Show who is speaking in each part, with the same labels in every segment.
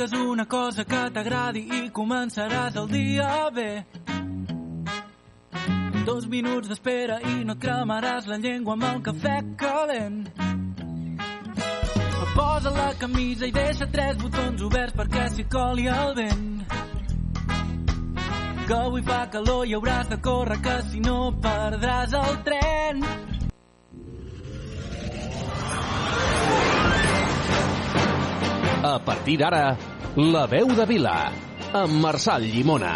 Speaker 1: digues una cosa que t'agradi i començaràs el dia bé. Dos minuts d'espera i no et cremaràs la llengua amb el cafè calent. Posa la camisa i deixa tres botons oberts perquè s'hi coli el vent. Que avui fa calor i hauràs de córrer que si no perdràs el tren.
Speaker 2: A partir d'ara, La veu de Vila, amb Marçal Llimona.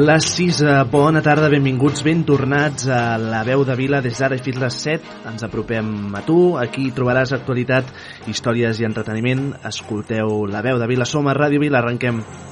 Speaker 3: Les 6, bona tarda, benvinguts, ben tornats a la veu de Vila des d'ara i fins les 7. Ens apropem a tu, aquí trobaràs actualitat, històries i entreteniment. Escolteu la veu de Vila, som a Ràdio Vila, arrenquem.
Speaker 4: Vivo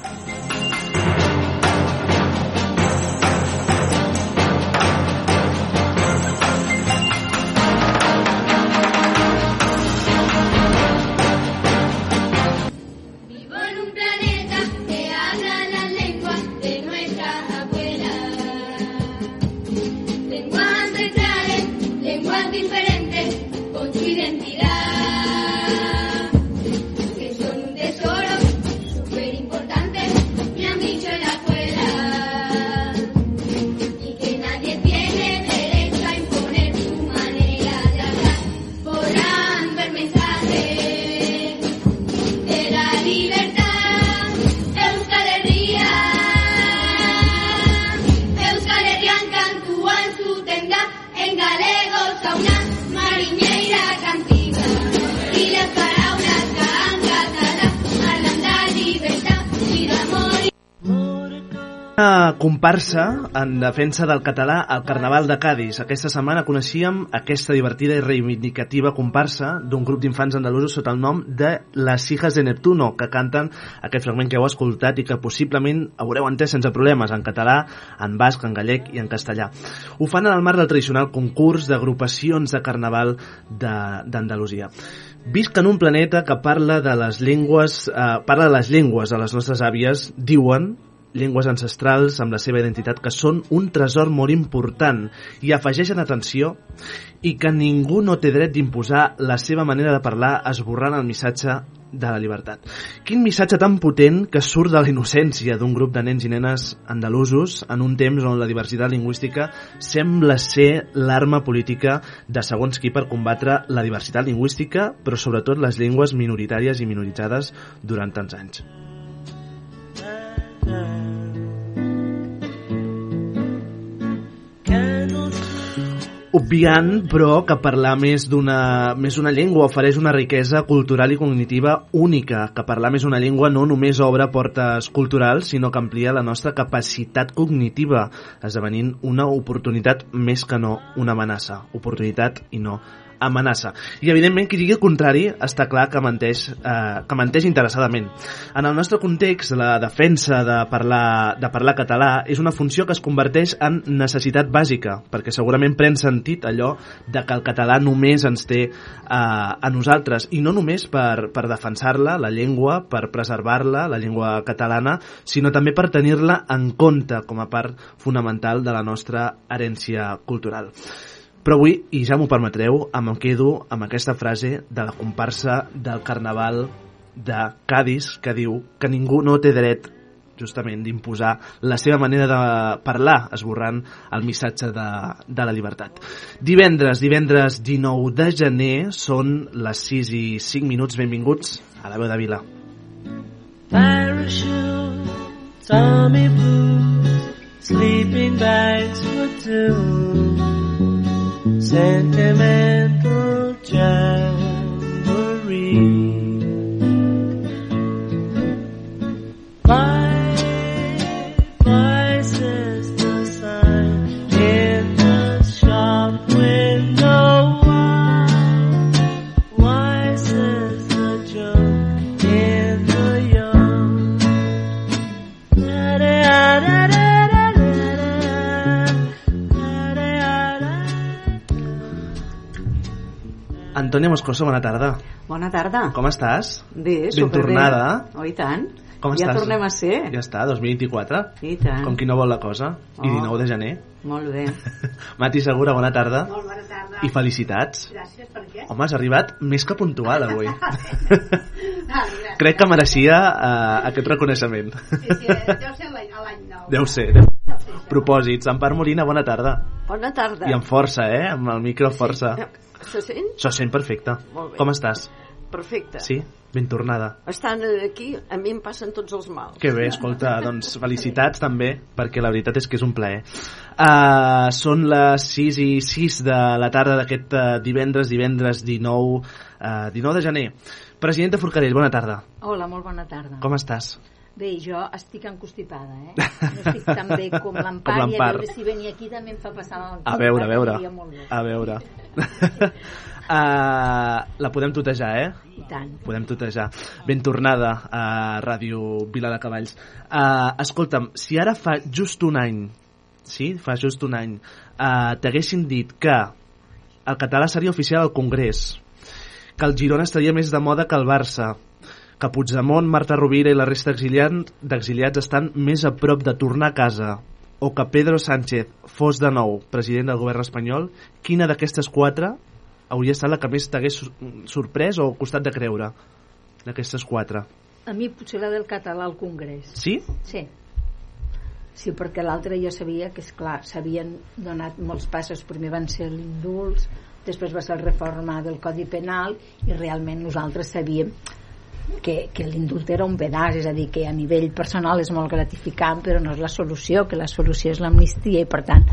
Speaker 3: comparsa en defensa del català al Carnaval de Cádiz. Aquesta setmana coneixíem aquesta divertida i reivindicativa comparsa d'un grup d'infants andalusos sota el nom de Les Hijas de Neptuno, que canten aquest fragment que heu escoltat i que possiblement haureu entès sense problemes en català, en basc, en gallec i en castellà. Ho fan en el marc del tradicional concurs d'agrupacions de Carnaval d'Andalusia. Visc en un planeta que parla de les llengües, eh, parla de les llengües de les nostres àvies, diuen, llengües ancestrals amb la seva identitat que són un tresor molt important i afegeixen atenció i que ningú no té dret d'imposar la seva manera de parlar esborrant el missatge de la llibertat. Quin missatge tan potent que surt de la innocència d'un grup de nens i nenes andalusos en un temps on la diversitat lingüística sembla ser l'arma política de segons qui per combatre la diversitat lingüística, però sobretot les llengües minoritàries i minoritzades durant tants anys. Obviant, però, que parlar més d'una més d'una llengua ofereix una riquesa cultural i cognitiva única, que parlar més una llengua no només obre portes culturals, sinó que amplia la nostra capacitat cognitiva, esdevenint una oportunitat més que no una amenaça. Oportunitat i no amenaça. I evidentment qui digui el contrari està clar que menteix, eh, que menteix interessadament. En el nostre context, la defensa de parlar, de parlar català és una funció que es converteix en necessitat bàsica, perquè segurament pren sentit allò de que el català només ens té eh, a nosaltres, i no només per, per defensar-la, la llengua, per preservar-la, la llengua catalana, sinó també per tenir-la en compte com a part fonamental de la nostra herència cultural. Però avui, i ja m'ho permetreu, em quedo amb aquesta frase de la comparsa del Carnaval de Cádiz que diu que ningú no té dret justament d'imposar la seva manera de parlar, esborrant el missatge de, de la llibertat. Divendres, divendres 19 de gener, són les 6 i 5 minuts. Benvinguts a la veu de Vila.
Speaker 1: Parachute, Tommy Blues, sleeping bags for two, sentimental child.
Speaker 3: Antònia Moscoso, bona tarda.
Speaker 5: Bona tarda.
Speaker 3: Com estàs?
Speaker 5: Bé,
Speaker 3: Ben
Speaker 5: superbé.
Speaker 3: tornada.
Speaker 5: Oh, i tant.
Speaker 3: Com
Speaker 5: ja
Speaker 3: estàs?
Speaker 5: tornem a ser.
Speaker 3: Ja està, 2024.
Speaker 5: I tant.
Speaker 3: Com qui no vol la cosa. I
Speaker 5: Oh.
Speaker 3: 19 de gener.
Speaker 5: Molt bé.
Speaker 3: Mati Segura, bona tarda.
Speaker 6: Molt bona tarda.
Speaker 3: I felicitats.
Speaker 6: Gràcies, per què?
Speaker 3: Home, has arribat més que puntual avui.
Speaker 5: Ah, gràcies.
Speaker 3: Crec que mereixia uh, aquest reconeixement.
Speaker 5: Sí, sí, eh, deu ser l'any nou.
Speaker 3: Deu ser.
Speaker 5: Deu ser.
Speaker 3: Propòsits. Empar Molina, bona tarda.
Speaker 6: Bona tarda.
Speaker 3: I amb força, eh? Amb el micro força.
Speaker 6: Se sent?
Speaker 3: Se sent perfecte.
Speaker 6: Molt bé.
Speaker 3: Com estàs?
Speaker 6: Perfecte.
Speaker 3: Sí? Ben tornada.
Speaker 6: Estant aquí, a mi em passen tots els mals.
Speaker 3: Que bé, escolta, doncs felicitats també, perquè la veritat és que és un plaer. Uh, són les 6 i 6 de la tarda d'aquest uh, divendres, divendres 19, uh, 19 de gener. Presidenta Forcadell, bona tarda.
Speaker 7: Hola, molt bona tarda.
Speaker 3: Com estàs?
Speaker 7: Bé, jo estic encostipada, eh? No estic tan bé com l'Empar i a veure si venir aquí també em fa passar el
Speaker 3: A veure, a veure. A veure. uh, la podem tutejar, eh?
Speaker 7: I tant.
Speaker 3: podem tutejar. Ben tornada a Ràdio Vila de Cavalls. Uh, escolta'm, si ara fa just un any, sí, fa just un any, uh, t'haguessin dit que el català seria oficial al Congrés, que el Girona estaria més de moda que el Barça, que Puigdemont, Marta Rovira i la resta d'exiliats estan més a prop de tornar a casa, o que Pedro Sánchez fos de nou president del govern espanyol, quina d'aquestes quatre hauria estat la que més t'hagués sor- sorprès o costat de creure d'aquestes quatre?
Speaker 7: A mi potser la del català al Congrés.
Speaker 3: Sí?
Speaker 7: Sí. Sí, perquè l'altre jo sabia que, és clar, s'havien donat molts passos. Primer van ser l'indults, després va ser la reforma del Codi Penal i realment nosaltres sabíem que, que l'indult era un pedaç, és a dir, que a nivell personal és molt gratificant, però no és la solució, que la solució és l'amnistia i per tant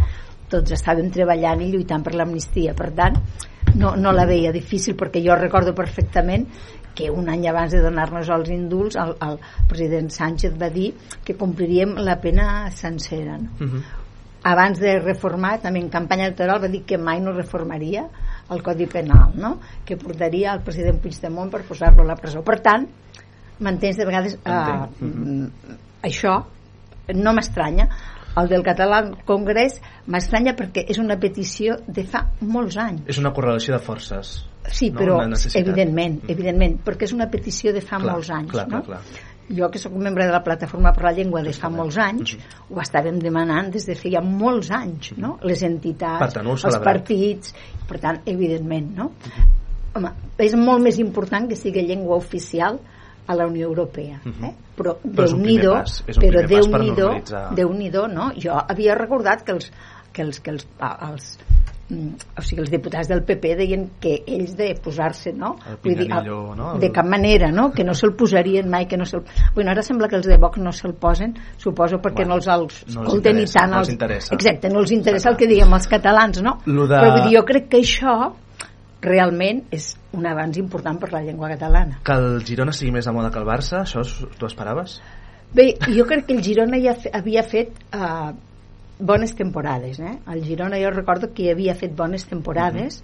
Speaker 7: tots estàvem treballant i lluitant per l'amnistia. Per tant, no, no la veia difícil perquè jo recordo perfectament que un any abans de donar-nos els indults el, el president Sánchez va dir que compliríem la pena sencera. No?
Speaker 3: Uh -huh.
Speaker 7: abans de reformar, també en campanya electoral va dir que mai no reformaria el Codi Penal, no? que portaria el president Puigdemont per posar-lo a la presó. Per tant, m'entens de vegades eh,
Speaker 3: Entenc.
Speaker 7: mm, això no m'estranya el del català al Congrés m'estranya perquè és una petició de fa molts anys
Speaker 3: És una correlació de forces.
Speaker 7: sí,
Speaker 3: no?
Speaker 7: però evidentment,
Speaker 3: Mm.
Speaker 7: evidentment perquè és una petició de fa
Speaker 3: Clar,
Speaker 7: molts anys
Speaker 3: clar,
Speaker 7: no?
Speaker 3: clar, clar.
Speaker 7: Jo que sóc membre de la plataforma per la llengua de fa molts anys
Speaker 3: Mhm.
Speaker 7: ho estàvem demanant des de feia molts anys no? les entitats,
Speaker 3: Per tant,
Speaker 7: els partits per tant, evidentment no? Home, és molt més important que sigui llengua oficial a la Unió Europea
Speaker 3: Mhm.
Speaker 7: eh? però
Speaker 3: Però
Speaker 7: Déu-n'hi-do però Déu-n'hi-do
Speaker 3: normalitzar.
Speaker 7: Déu-n'hi-do, no? Jo havia recordat que els, que els, que els, els o sigui, els diputats del PP deien que ells de posar-se, no?
Speaker 3: El
Speaker 7: Vull dir,
Speaker 3: pinganillo, no? El-
Speaker 7: De cap manera, no? Que no se'l posarien mai, que no se'l... Bueno, ara sembla que els de Vox no se'l posen, suposo perquè
Speaker 3: Bueno,
Speaker 7: no els, els
Speaker 3: no els
Speaker 7: escolten
Speaker 3: interessa,
Speaker 7: i tant.
Speaker 3: no els interessa.
Speaker 7: Exacte, no els interessa el que diguem els catalans, no?
Speaker 3: Lo de-
Speaker 7: Però vull dir, jo crec que això realment és un avanç important per la llengua catalana.
Speaker 3: Que el Girona sigui més de moda que el Barça, això tu esperaves?
Speaker 7: Bé, jo crec que el Girona ja havia fet uh, bones temporades. Eh? El Girona jo recordo que havia fet bones temporades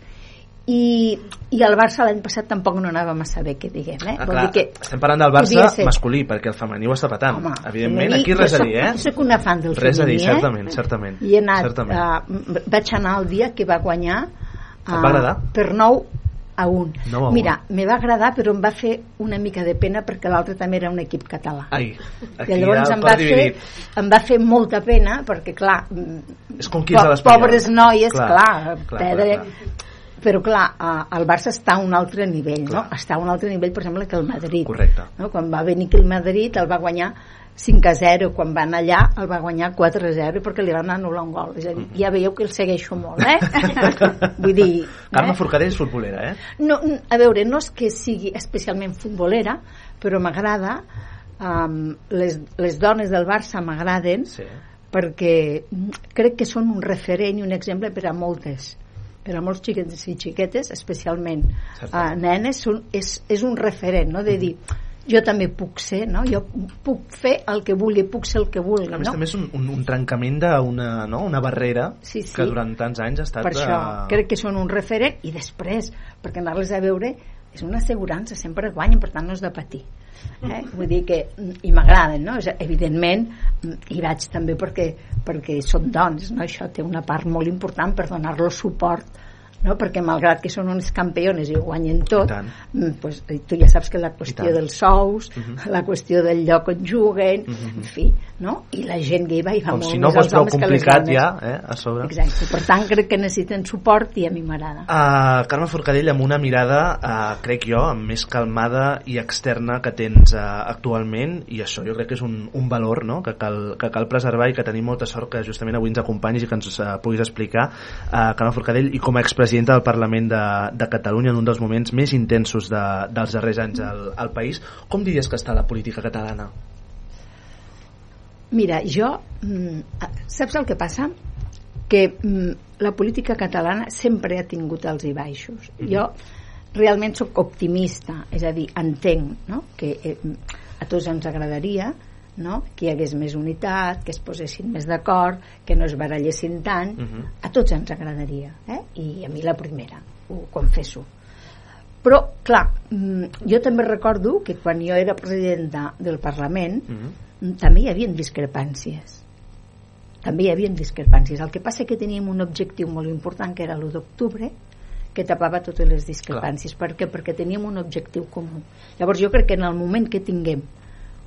Speaker 7: i, i el Barça l'any passat tampoc no anava massa bé, que diguem. Eh?
Speaker 3: Ah,
Speaker 7: Vol
Speaker 3: clar,
Speaker 7: dir que
Speaker 3: estem parlant del Barça
Speaker 7: ser.
Speaker 3: masculí, perquè el femení ho està patant.
Speaker 7: Home,
Speaker 3: Evidentment,
Speaker 7: femení,
Speaker 3: aquí res a dir, eh?
Speaker 7: soc- Soc una fan del
Speaker 3: Res a dir,
Speaker 7: femení,
Speaker 3: certament,
Speaker 7: eh?
Speaker 3: certament.
Speaker 7: I he anat,
Speaker 3: certament.
Speaker 7: uh, vaig anar el dia que va guanyar
Speaker 3: Et va agradar?
Speaker 7: per 9 a 1.
Speaker 3: 9 a 1.
Speaker 7: Mira, me va agradar, però em va fer una mica de pena perquè l'altre també era un equip català.
Speaker 3: Ai, aquí
Speaker 7: I llavors em va, fer, em va fer molta pena perquè clar
Speaker 3: És com 15 a
Speaker 7: po pobres noies
Speaker 3: Clar,
Speaker 7: clar,
Speaker 3: clar,
Speaker 7: perdre,
Speaker 3: clar,
Speaker 7: però clar, el Barça està a un altre nivell
Speaker 3: Clar.
Speaker 7: no? està a un altre nivell per exemple que el Madrid
Speaker 3: Correcte.
Speaker 7: no? quan va venir aquí el Madrid el va guanyar 5 a 0 quan van allà el va guanyar 4 a 0 perquè li van anul·lar un gol és a dir, ja veieu que el segueixo molt eh? vull dir
Speaker 3: Carme
Speaker 7: eh?
Speaker 3: Forcadell és futbolera, eh?
Speaker 7: no, a veure, no és que sigui especialment futbolera, però m'agrada um, les, les dones del Barça m'agraden
Speaker 3: Sí.
Speaker 7: perquè crec que són un referent i un exemple per a moltes per a molts xiquets i xiquetes especialment
Speaker 3: Certament.
Speaker 7: uh, nenes són, és, és un referent no? de dir jo també puc ser no? jo puc fer el que vulgui puc ser el que vulgui
Speaker 3: A més,
Speaker 7: no?
Speaker 3: també és un, un, un trencament d'una no? una barrera
Speaker 7: Sí, sí.
Speaker 3: que durant tants anys ha estat...
Speaker 7: per això
Speaker 3: eh,
Speaker 7: crec que són un referent i després, perquè anar-les a veure és una assegurança, sempre guanyen per tant no és de patir eh? vull dir que i m'agraden, no? És, evidentment hi vaig també perquè, perquè són dones no? això té una part molt important per donar-los suport no? perquè malgrat que són uns campeones i ho guanyen tot,
Speaker 3: I
Speaker 7: mm, pues, tu ja saps que la qüestió.
Speaker 3: Mhm.
Speaker 7: dels sous, la qüestió del lloc on juguen, en fi, no? i la gent gay va i va
Speaker 3: Com
Speaker 7: molt
Speaker 3: si no
Speaker 7: més als homes que les dones.
Speaker 3: ja, eh, a sobre.
Speaker 7: Exacte, per tant crec que necessiten suport i a mi m'agrada.
Speaker 3: Uh, Carme Forcadell amb una mirada, uh, crec jo, més calmada i externa que tens uh, actualment i això jo crec que és un, un valor no? que, cal, que cal preservar i que tenim molta sort que justament avui ens acompanyis i que ens uh, puguis explicar uh, Carme Forcadell i com a expresidenta del Parlament de, de Catalunya en un dels moments més intensos de, dels darrers anys al, al país com diries que està la política catalana?
Speaker 7: Mira, jo... mm, Saps el que passa? Que mm, la política catalana sempre ha tingut alts i baixos. Jo realment sóc optimista, és a dir, entenc no? que eh, a tots ens agradaria no? que hi hagués més unitat, que es posessin més d'acord, que no es barallessin tant,
Speaker 3: Mhm.
Speaker 7: a tots ens agradaria, eh? i a mi la primera, ho confesso. Però, clar, mm, jo també recordo que quan jo era presidenta del Parlament,
Speaker 3: Mhm.
Speaker 7: també hi havia discrepàncies també hi havia discrepàncies el que passa és que teníem un objectiu molt important que era l'1 d'octubre que tapava totes les discrepàncies per què? perquè teníem un objectiu comú llavors jo crec que en el moment que tinguem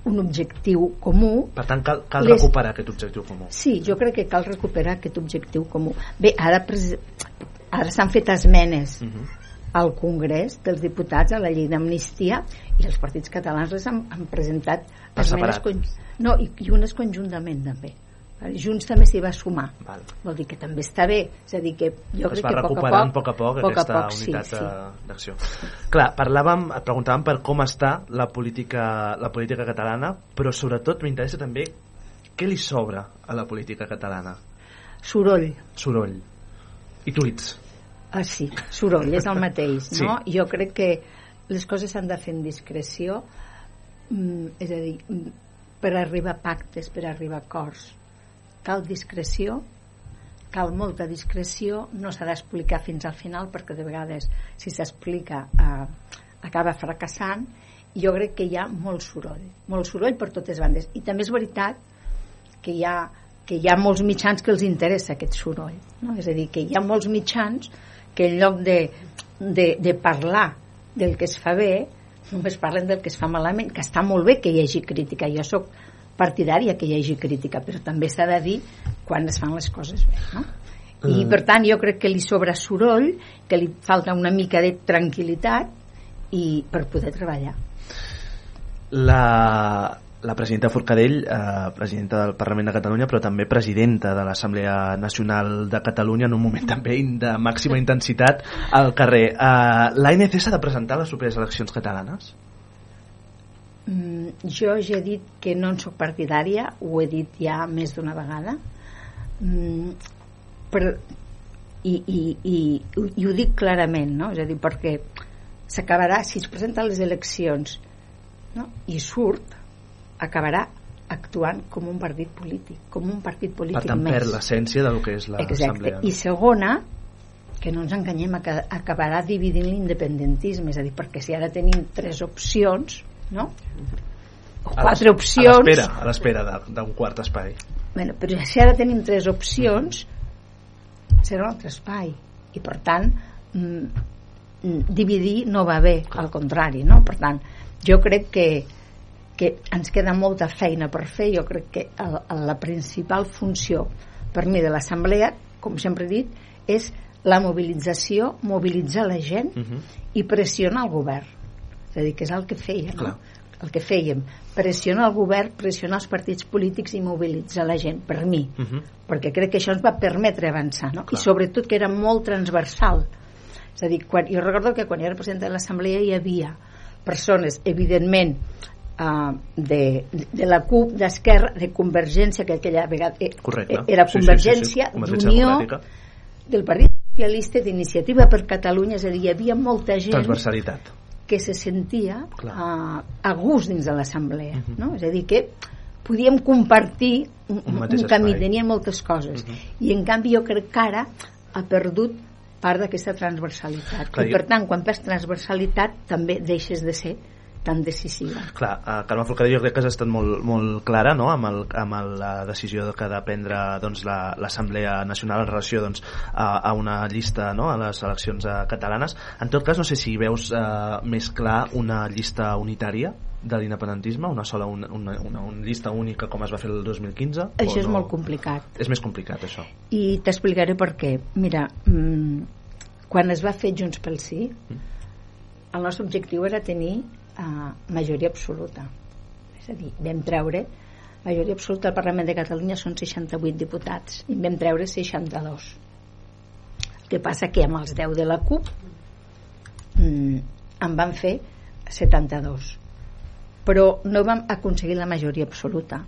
Speaker 7: un objectiu comú
Speaker 3: Per tant, cal, cal
Speaker 7: Les-
Speaker 3: recuperar aquest objectiu comú.
Speaker 7: Sí, jo crec que cal recuperar aquest objectiu comú. Bé, ara, pres- ara s'han fet esmenes
Speaker 3: Mhm.
Speaker 7: al Congrés dels Diputats a la llei d'amnistia i els partits catalans les han, han presentat
Speaker 3: Per
Speaker 7: esmenes
Speaker 3: separat.
Speaker 7: con- no, i, i unes conjuntament també Junts també s'hi va sumar
Speaker 3: Val.
Speaker 7: vol dir que també està bé és a dir que jo
Speaker 3: es
Speaker 7: crec que a poc a poc,
Speaker 3: a poc a poc,
Speaker 7: poc
Speaker 3: aquesta
Speaker 7: a poc,
Speaker 3: unitat
Speaker 7: sí, sí.
Speaker 3: d'acció. Clar, parlàvem, et preguntàvem per com està la política, la política catalana, però sobretot m'interessa també què li sobra a la política catalana.
Speaker 7: soroll
Speaker 3: Soroll. I tuits.
Speaker 7: Ah, sí, soroll, és el mateix,
Speaker 3: Sí.
Speaker 7: no? Jo crec que les coses s'han de fer en discreció, mm, és a dir, mm, per arribar a pactes, per arribar a acords. Cal discreció, cal molta discreció, no s'ha d'explicar fins al final, perquè de vegades, si s'explica, eh, acaba fracassant, i jo crec que hi ha molt soroll, molt soroll per totes bandes. I també és veritat que hi ha, que hi ha molts mitjans que els interessa aquest soroll. No? És a dir, que hi ha molts mitjans que en lloc de, de, de parlar del que es fa bé, només parlen del que es fa malament, que està molt bé que hi hagi crítica. Jo sóc partidària que hi hagi crítica, però també s'ha de dir quan es fan les coses bé. No? I per tant jo crec que li sobra soroll, que li falta una mica de tranquil·litat i per poder treballar.
Speaker 3: La, la presidenta Forcadell, eh, presidenta del Parlament de Catalunya, però també presidenta de l'Assemblea Nacional de Catalunya en un moment també de màxima intensitat al carrer. Eh, L'ANC s'ha de presentar a les properes eleccions catalanes?
Speaker 7: Mm, jo ja he dit que no en sóc partidària, ho he dit ja més d'una vegada, mm, per, i, i, i, i ho dic clarament, no? és a dir, perquè s'acabarà, si es presenta a les eleccions no? i surt, acabarà actuant com un partit polític, com un partit
Speaker 3: Per
Speaker 7: polític
Speaker 3: tant,
Speaker 7: més.
Speaker 3: perd l'essència del que és
Speaker 7: Exacte.
Speaker 3: l'Assemblea.
Speaker 7: I segona, que no ens enganyem, aca- acabarà dividint l'independentisme, és a dir, perquè si ara tenim tres opcions, no? Quatre opcions...
Speaker 3: A l'espera, a l'espera d'un quart espai.
Speaker 7: Bueno, però si ara tenim tres opcions, serà un altre espai. I per tant, mm, mm, dividir no va bé, al contrari, no? Per tant, jo crec que que ens queda molta feina per fer jo crec que el, el, la principal funció per mi de l'assemblea com sempre he dit és la mobilització, mobilitzar la gent
Speaker 3: Uh -huh.
Speaker 7: i pressionar el govern és a dir, que és el que feia no? El que fèiem, pressionar el govern pressionar els partits polítics i mobilitzar la gent per mi,
Speaker 3: Uh -huh.
Speaker 7: perquè crec que això ens va permetre avançar no? i
Speaker 3: Clar.
Speaker 7: sobretot que era molt transversal és a dir, quan, jo recordo que quan jo era presidenta de l'assemblea hi havia persones, evidentment uh, de, de la CUP, d'Esquerra, de Convergència, que aquella vegada eh,
Speaker 3: Correcte.
Speaker 7: eh, era
Speaker 3: Sí, sí, sí, sí.
Speaker 7: Convergència,
Speaker 3: Convergència
Speaker 7: d'Unió, del Partit Socialista, d'Iniciativa per Catalunya, és a dir, hi havia molta gent
Speaker 3: Transversalitat.
Speaker 7: Que se sentia
Speaker 3: Clar.
Speaker 7: uh, a gust dins de l'assemblea,
Speaker 3: Mhm.
Speaker 7: no? És a dir, que podíem compartir un,
Speaker 3: Un
Speaker 7: un, camí,
Speaker 3: espai.
Speaker 7: tenien moltes coses.
Speaker 3: Mhm.
Speaker 7: I en canvi jo crec que ara ha perdut part d'aquesta transversalitat.
Speaker 3: Clar,
Speaker 7: I
Speaker 3: jo-
Speaker 7: per tant, quan perds transversalitat també deixes de ser tan decisiva.
Speaker 3: Clar, uh, Carme Forcadell jo crec que has estat molt, molt clara no? amb, el, amb el, la decisió que ha de prendre doncs, la- l'Assemblea Nacional en relació doncs, a, a una llista no? a les eleccions uh, catalanes. En tot cas, no sé si veus uh, més clar una llista unitària de l'independentisme, una sola una, una, una, una llista única com es va fer el 2015 o
Speaker 7: Això és
Speaker 3: no?
Speaker 7: molt complicat.
Speaker 3: És més complicat, això.
Speaker 7: I t'explicaré per què. Mira, mm, quan es va fer Junts pel Sí, el nostre objectiu era tenir uh, majoria absoluta. És a dir, vam treure majoria absoluta al Parlament de Catalunya són 68 diputats i vam treure 62. El que passa que amb els 10 de la CUP mm, en van fer 72 però no vam aconseguir la majoria absoluta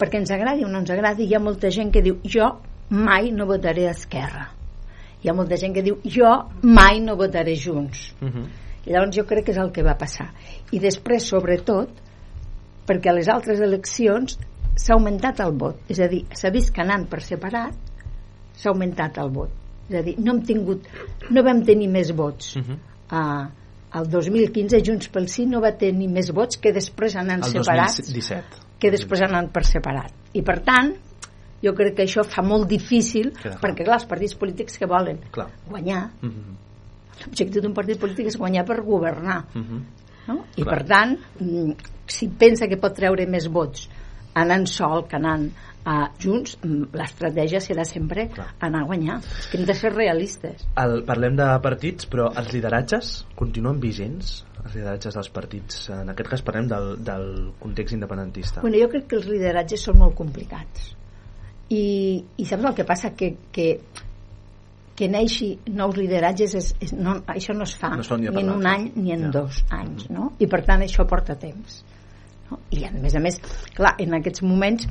Speaker 7: perquè ens agradi o no ens agradi hi ha molta gent que diu jo mai no votaré a Esquerra hi ha molta gent que diu jo mai no votaré Junts
Speaker 3: Uh -huh.
Speaker 7: Llavors jo crec que és el que va passar i després sobretot perquè a les altres eleccions s'ha augmentat el vot és a dir, s'ha vist que anant per separat s'ha augmentat el vot és a dir, no hem tingut no vam tenir més vots
Speaker 3: Uh -huh.
Speaker 7: a, el 2015 Junts pel Sí no va tenir més vots que després anant
Speaker 3: El
Speaker 7: separats
Speaker 3: 2017.
Speaker 7: que després anant per separat i per tant jo crec que això fa molt difícil
Speaker 3: Queda clar.
Speaker 7: perquè clar, els partits polítics que volen
Speaker 3: Clar.
Speaker 7: guanyar
Speaker 3: Uh -huh.
Speaker 7: L'objectiu d'un partit polític és guanyar per governar
Speaker 3: Uh -huh.
Speaker 7: no? i
Speaker 3: Clar.
Speaker 7: per tant mm, si pensa que pot treure més vots anant sol que anant a Junts mm, l'estratègia serà sempre
Speaker 3: Clar.
Speaker 7: anar a guanyar és que hem de ser realistes
Speaker 3: El, parlem de partits, però els lideratges continuen vigents? Els lideratges dels partits. En aquest cas parlem del, del context independentista.
Speaker 7: Bueno, jo crec que els lideratges són molt complicats. I, i saps el que passa? Que, que, que neixi nous lideratges, és, és, no, això no es fa
Speaker 3: No
Speaker 7: ni
Speaker 3: per
Speaker 7: en un any ni en
Speaker 3: Ja.
Speaker 7: dos anys, no? I per tant això porta temps. No? I a més a més, clar, en aquests moments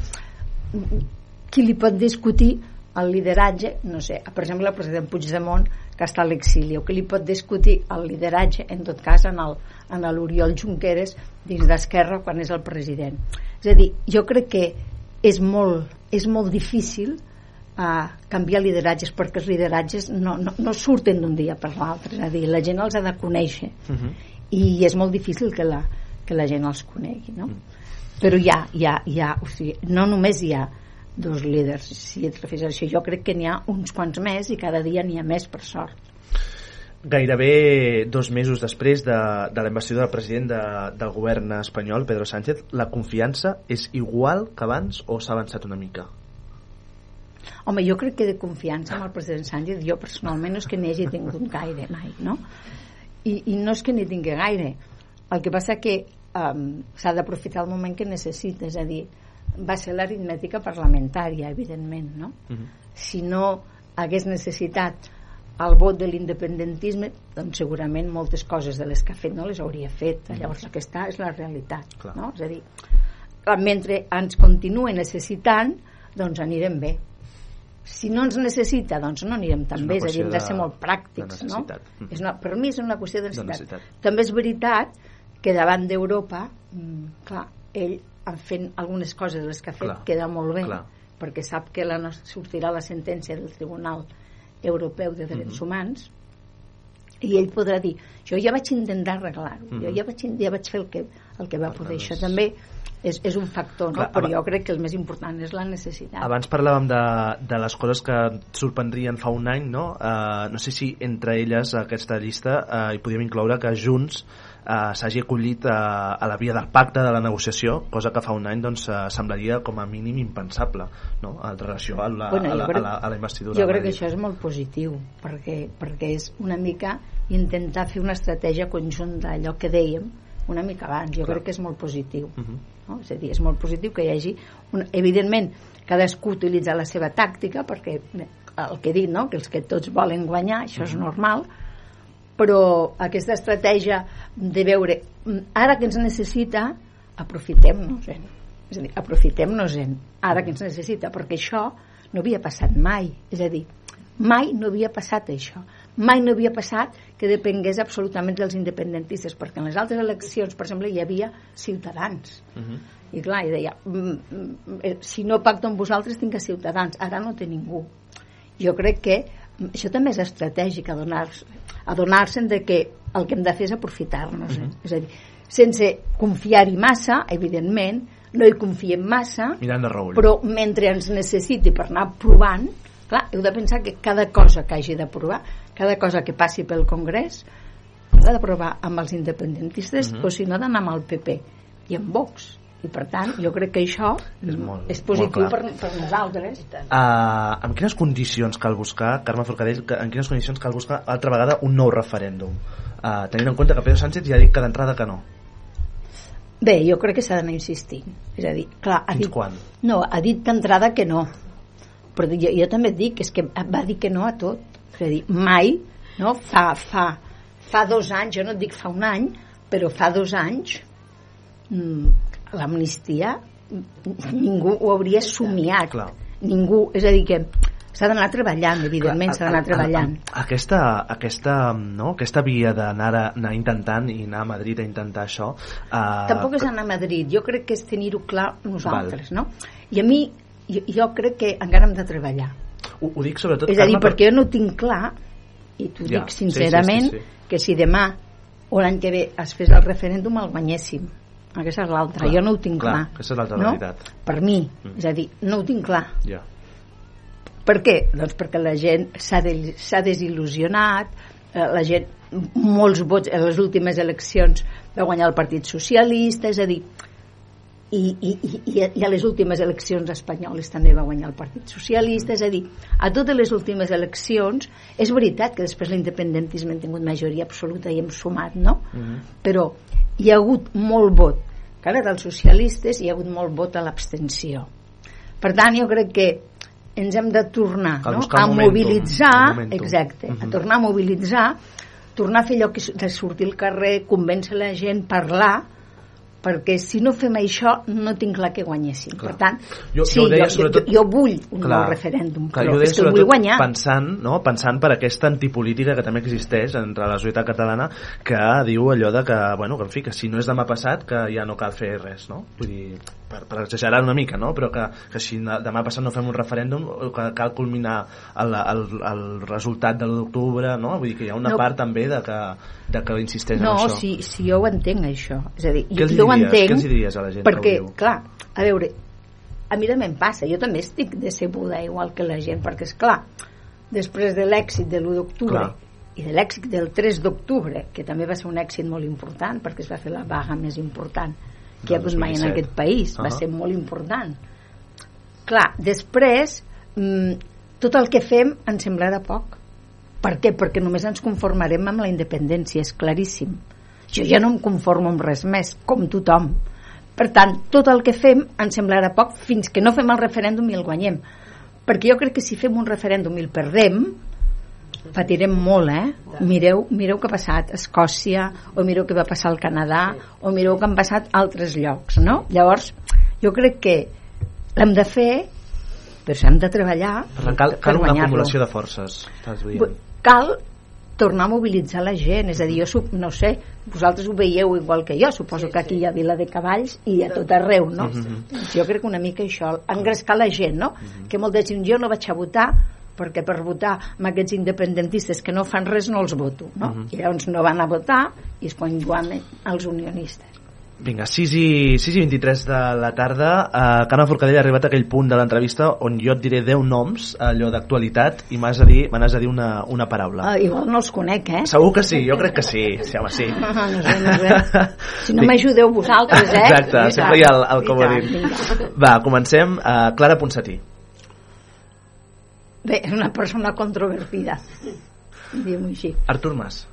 Speaker 7: qui li pot discutir el lideratge, no sé, per exemple el president Puigdemont que està a l'exili, o que li pot discutir el lideratge, en tot cas en el en l'Oriol Junqueras dins d'Esquerra quan és el president. És a dir, jo crec que és molt, és molt difícil uh, canviar lideratges perquè els lideratges no, no, no surten d'un dia per l'altre, és a dir, la gent els ha de conèixer
Speaker 3: Uh -huh.
Speaker 7: i és molt difícil que la, que la gent els conegui no? però hi ha, hi ha, hi ha o sigui, no només hi ha dos líders si et refers a això, jo crec que n'hi ha uns quants més i cada dia n'hi ha més per sort
Speaker 3: Gairebé dos mesos després de, de la investidura del president de, del govern espanyol, Pedro Sánchez, la confiança és igual que abans o s'ha avançat una mica?
Speaker 7: Home, jo crec que de confiança amb el president Sánchez jo personalment no és que n'hi hagi tingut gaire mai, no? I, i no és que n'hi tingui gaire el que passa que um, s'ha d'aprofitar el moment que necessita és a dir, va ser l'aritmètica parlamentària evidentment, no?
Speaker 3: Uh -huh.
Speaker 7: si no hagués necessitat el vot de l'independentisme doncs segurament moltes coses de les que ha fet no les hauria fet llavors el que està és la realitat
Speaker 3: Clar.
Speaker 7: no? és a dir, mentre ens continue necessitant doncs anirem bé si no ens necessita doncs no anirem tan bé és a dir, hem de ser
Speaker 3: de-
Speaker 7: molt
Speaker 3: de
Speaker 7: pràctics no? és una, per mi és una qüestió de necessitat.
Speaker 3: necessitat.
Speaker 7: també és veritat que davant d'Europa mm, clar, ell en fent algunes coses les que ha fet
Speaker 3: Clar.
Speaker 7: queda molt bé
Speaker 3: Clar.
Speaker 7: perquè sap que la, nos- sortirà la sentència del Tribunal Europeu de Drets
Speaker 3: Mhm.
Speaker 7: Humans i ell podrà dir jo ja vaig intentar arreglar-ho jo
Speaker 3: Mhm.
Speaker 7: ja vaig, ja vaig fer el que, el que va poder això també és, és un factor, no?
Speaker 3: Clar,
Speaker 7: però jo crec que el més important és la necessitat
Speaker 3: Abans parlàvem de, de les coses que sorprendrien fa un any, no? Uh, no sé si entre elles, aquesta llista, uh, hi podíem incloure que Junts uh, s'hagi acollit a, a la via del pacte, de la negociació, cosa que fa un any doncs, uh, semblaria com a mínim impensable, no? En relació a la,
Speaker 7: Bueno,
Speaker 3: a la,
Speaker 7: crec-
Speaker 3: a la, a la investidura.
Speaker 7: jo crec que això és molt positiu perquè, perquè és una mica intentar fer una estratègia conjunta allò que dèiem una mica abans, jo
Speaker 3: Clar.
Speaker 7: crec que és molt positiu
Speaker 3: Uh -huh.
Speaker 7: no? és a dir, és molt positiu que hi hagi un, evidentment cadascú utilitza la seva tàctica perquè el que he dit, no? que els que tots volen guanyar això és normal però aquesta estratègia de veure mm, ara que ens necessita aprofitem-nos-en és a dir, aprofitem-nos-en ara que ens necessita, perquè això no havia passat mai, és a dir mai no havia passat això mai no havia passat que depengués absolutament dels independentistes perquè en les altres eleccions, per exemple, hi havia ciutadans
Speaker 3: Uh -huh.
Speaker 7: i clar, i deia "Mm, mm, eh, si no pacto amb vosaltres tinc a ciutadans ara no té ningú jo crec que mm, això també és estratègic adonar-se adonar de que el que hem de fer és aprofitar-nos eh? és a dir, sense confiar-hi massa, evidentment, no hi confiem massa,
Speaker 3: Mirant de reull.
Speaker 7: però mentre ens necessiti per anar provant, clar, heu de pensar que cada cosa que hagi de provar, cada cosa que passi pel Congrés, l'ha de provar amb els independentistes
Speaker 3: Mhm.
Speaker 7: o si no d'anar amb el PP i amb Vox. I per tant, jo crec que això
Speaker 3: És molt-
Speaker 7: és positiu
Speaker 3: molt
Speaker 7: per,
Speaker 3: clar.
Speaker 7: per nosaltres.
Speaker 3: Uh, en quines condicions cal buscar, Carme Forcadell, que- en quines condicions cal buscar altra vegada un nou referèndum? Uh, tenint en compte que Pedro Sánchez ja ha dit que d'entrada que no.
Speaker 7: Bé, jo crec que s'ha d'anar insistint. És a dir, clar, ha
Speaker 3: Fins
Speaker 7: dit,
Speaker 3: quan?
Speaker 7: no, ha dit d'entrada que no. Però jo, jo també et dic, és que va dir que no a tot. És a dir, mai, no? Fa, fa, fa dos anys, jo no et dic fa un any, però fa dos anys mm, l'amnistia ningú ho hauria somiat.
Speaker 3: Clar.
Speaker 7: Ningú, és a dir que s'ha d'anar treballant, evidentment, s'ha d'anar treballant.
Speaker 3: Aquesta, aquesta, no? aquesta via d'anar anar intentant i anar a Madrid a intentar això... Uh,
Speaker 7: Tampoc és anar a Madrid, jo crec que és tenir-ho clar nosaltres, no? I a mi, jo, jo crec que encara hem de treballar.
Speaker 3: Ho, ho dic sobretot...
Speaker 7: És a dir,
Speaker 3: Carme,
Speaker 7: perquè jo no tinc clar, i t'ho
Speaker 3: Ja,
Speaker 7: dic
Speaker 3: sí,
Speaker 7: sincerament,
Speaker 3: sí, sí, sí.
Speaker 7: que si demà o l'any que ve es fes el referèndum el guanyéssim. Aquesta és l'altra. Jo no ho tinc
Speaker 3: clar,
Speaker 7: clar.
Speaker 3: aquesta és l'altra
Speaker 7: no?
Speaker 3: realitat.
Speaker 7: Per mi.
Speaker 3: Mm.
Speaker 7: És a dir, no ho tinc clar.
Speaker 3: Ja.
Speaker 7: Per què? Doncs perquè la gent s'ha de, desil·lusionat, eh, la gent, molts vots en les últimes eleccions va guanyar el Partit Socialista, és a dir, i, i, i, i a les últimes eleccions espanyoles també va guanyar el Partit Socialista, és a dir, a totes les últimes eleccions, és veritat que després l'independentisme ha tingut majoria absoluta i hem sumat, no?
Speaker 3: Mhm.
Speaker 7: Però hi ha hagut molt vot que ara dels socialistes hi ha hagut molt vot a l'abstenció. Per tant, jo crec que ens hem de tornar
Speaker 3: Cal
Speaker 7: no? a
Speaker 3: momentum,
Speaker 7: mobilitzar,
Speaker 3: el momentum.
Speaker 7: exacte, a tornar a mobilitzar, tornar a fer allò que de sortir al carrer, convèncer la gent, parlar, perquè si no fem això no tinc clar que guanyéssim.
Speaker 3: Clar.
Speaker 7: Per tant,
Speaker 3: Jo-
Speaker 7: sí,
Speaker 3: jo deia
Speaker 7: jo,
Speaker 3: sobretot-
Speaker 7: jo, jo vull un nou referèndum,
Speaker 3: clar,
Speaker 7: però
Speaker 3: jo deia
Speaker 7: és que vull guanyar.
Speaker 3: Pensant, no? pensant per aquesta antipolítica que també existeix entre la societat catalana que diu allò de que, bueno, que, en fi, que si no és demà passat que ja no cal fer res, no? Vull dir, per, per exagerar una mica, no? Però que, que si demà passat no fem un referèndum que cal culminar el, el, el resultat de l'1 d'octubre, no? Vull dir que hi ha una
Speaker 7: No.
Speaker 3: part també de que, de que insisteix
Speaker 7: No,
Speaker 3: en això.
Speaker 7: si, si jo ho entenc, això. És a dir,
Speaker 3: Què els
Speaker 7: jo ho entenc...
Speaker 3: Què els diries a la gent que
Speaker 7: Perquè,
Speaker 3: ho diu?
Speaker 7: clar, a veure, a mi també em passa, jo també estic decebuda igual que la gent, perquè és clar, després de l'èxit de l'1 d'octubre i de l'èxit del 3 d'octubre, que també va ser un èxit molt important, perquè es va fer la vaga més important que ha hagut mai en
Speaker 3: 2017.
Speaker 7: aquest país, va
Speaker 3: Ah.
Speaker 7: ser molt important. Clar, després, mm, tot el que fem ens semblarà poc. Per què? Perquè només ens conformarem amb la independència, és claríssim. Jo ja no em conformo amb res més, com tothom. Per tant, tot el que fem ens semblarà poc fins que no fem el referèndum i el guanyem. Perquè jo crec que si fem un referèndum i el perdem, patirem molt, eh? Mireu, mireu què ha passat a Escòcia, o mireu què va passar al Canadà, o mireu què han passat a altres llocs, no? Llavors, jo crec que l'hem de fer, però hem de treballar
Speaker 3: Per tant, cal, cal
Speaker 7: per
Speaker 3: una acumulació de forces, estàs dient.
Speaker 7: Cal tornar a mobilitzar la gent és a dir, jo sup, no sé vosaltres ho veieu igual que jo suposo que aquí hi ha Vila de Cavalls i a tot arreu no?
Speaker 3: Mhm.
Speaker 7: Doncs jo crec que una mica això engrescar la gent no? que molta gent jo no vaig a votar perquè per votar amb aquests independentistes que no fan res no els voto no?
Speaker 3: Mhm.
Speaker 7: i llavors no van a votar i és quan guanyen els unionistes
Speaker 3: Vinga, 6 i, 6 i 23 de la tarda. Uh, Carme Forcadell ha arribat a aquell punt de l'entrevista on jo et diré 10 noms, allò d'actualitat, i m'has de dir, me n'has de dir una, una paraula.
Speaker 7: ah, igual no els conec eh?
Speaker 3: Segur que sí, jo crec que sí. Sí, home, sí.
Speaker 7: Ah, no sé, no sé. Si no m'ajudeu vosaltres, eh?
Speaker 3: Exacte,
Speaker 7: I
Speaker 3: sempre hi ha el, el comodín. Va, comencem. Uh, Clara Ponsatí.
Speaker 7: Bé, és una persona controvertida. Diguem-ho així.
Speaker 3: Artur Mas.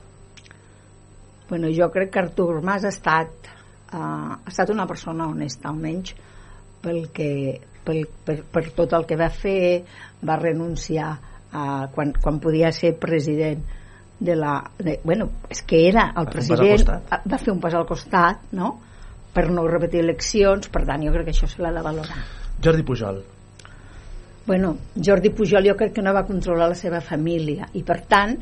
Speaker 7: Bueno, jo crec que Artur Mas ha estat, uh, ha estat una persona honesta, almenys pel que, pel, per, per tot el que va fer, va renunciar a, quan, quan podia ser president de la... De, bueno, és que era el
Speaker 3: Va
Speaker 7: president, va fer un pas al costat, no?, per no repetir eleccions, per tant, jo crec que això se l'ha de valorar.
Speaker 3: Jordi Pujol.
Speaker 7: Bueno, Jordi Pujol jo crec que no va controlar la seva família i per tant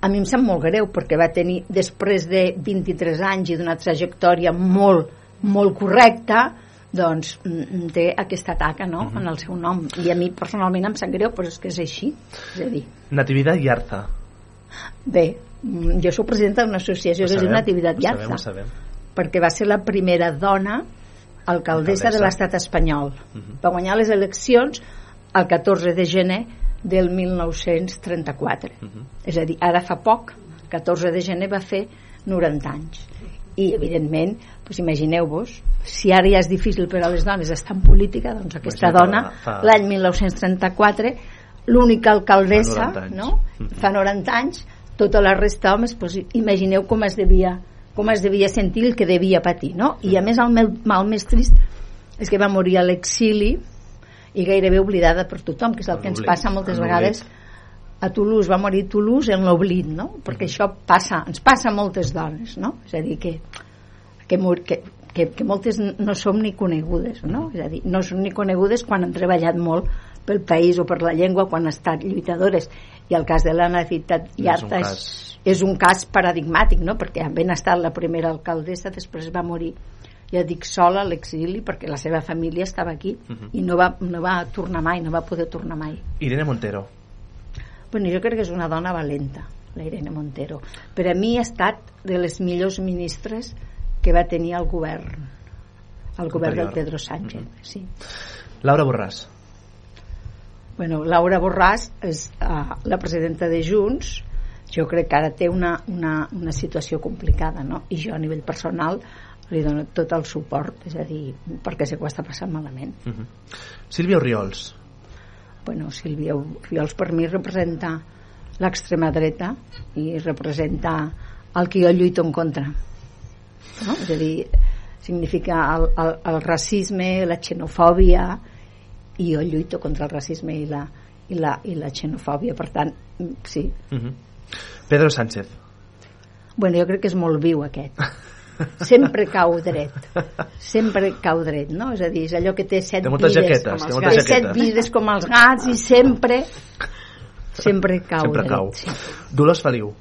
Speaker 7: a mi em sap molt greu perquè va tenir després de 23 anys i d'una trajectòria molt, molt correcta doncs mm, té aquesta taca no? en el seu nom i a mi personalment em sap greu però és que és així és a dir,
Speaker 3: Natividad Yarza.
Speaker 7: bé mm, jo sóc presidenta d'una associació
Speaker 3: Ho
Speaker 7: que es diu
Speaker 3: ho sabem,
Speaker 7: Yarza
Speaker 3: ho sabem.
Speaker 7: perquè va ser la primera dona alcaldessa, de
Speaker 8: Alcaldessa.
Speaker 7: l'estat espanyol.
Speaker 8: Mhm.
Speaker 7: Va guanyar les eleccions el 14 de gener del 1934.
Speaker 8: Mhm.
Speaker 7: És a dir, ara fa poc, 14 de gener va fer 90 anys. I, evidentment, doncs imagineu-vos, si ara ja és difícil per a les dones estar en política, doncs aquesta dona, l'any 1934, l'única alcaldessa,
Speaker 8: Fa 90 anys.
Speaker 7: no?
Speaker 8: Mhm.
Speaker 7: fa 90 anys, tota la resta d'homes, doncs, imagineu com es devia com es devia sentir el que devia patir, no? I a més el meu mal més trist és que va morir a l'exili i gairebé oblidada per tothom, que és el que ens passa moltes vegades a Toulouse, va morir Toulouse en l'oblit, no? Perquè això passa, ens passa a moltes dones, no? És a dir, que, que, que, que, que moltes no som ni conegudes, no? És a dir, no som ni conegudes quan han treballat molt pel país o per la llengua, quan han estat lluitadores. I el cas de la Nativitat
Speaker 8: És un
Speaker 7: Iarta és,
Speaker 8: cas-
Speaker 7: és un cas paradigmàtic, no? Perquè ben estat la primera alcaldessa, després va morir ja dic sola a l'exili perquè la seva família estava aquí
Speaker 8: Mhm.
Speaker 7: i no va, no va tornar mai, no va poder tornar mai.
Speaker 8: Irene Montero.
Speaker 7: Bueno, jo crec que és una dona valenta, la Irene Montero. Per a mi ha estat de les millors ministres que va tenir el govern el govern del. Pedro Sánchez,
Speaker 8: Mhm.
Speaker 7: sí.
Speaker 8: Laura Borràs.
Speaker 7: Bueno, Laura Borràs és uh, la presidenta de Junts jo crec que ara té una, una, una situació complicada no? i jo a nivell personal li dono tot el suport és a dir, perquè sé que ho està passant malament
Speaker 8: Uh -huh. Sílvia Oriols.
Speaker 7: bueno, Sílvia Oriols per mi representa l'extrema dreta i representa el que jo lluito en contra no? és a dir significa el, el, el racisme la xenofòbia i jo lluito contra el racisme i la, i la, i la xenofòbia per tant, sí
Speaker 8: Uh -huh. Pedro Sánchez.
Speaker 7: bueno, jo crec que és molt viu aquest sempre cau dret sempre cau dret, no? És a dir, és allò que té set
Speaker 8: Té
Speaker 7: vides
Speaker 8: jaquetes,
Speaker 7: com
Speaker 8: té
Speaker 7: els
Speaker 8: moltes
Speaker 7: gats. Té set vides com els gats i sempre sempre cau
Speaker 8: Sempre
Speaker 7: dret
Speaker 8: cau.
Speaker 7: sí.
Speaker 8: Dolors Feliu.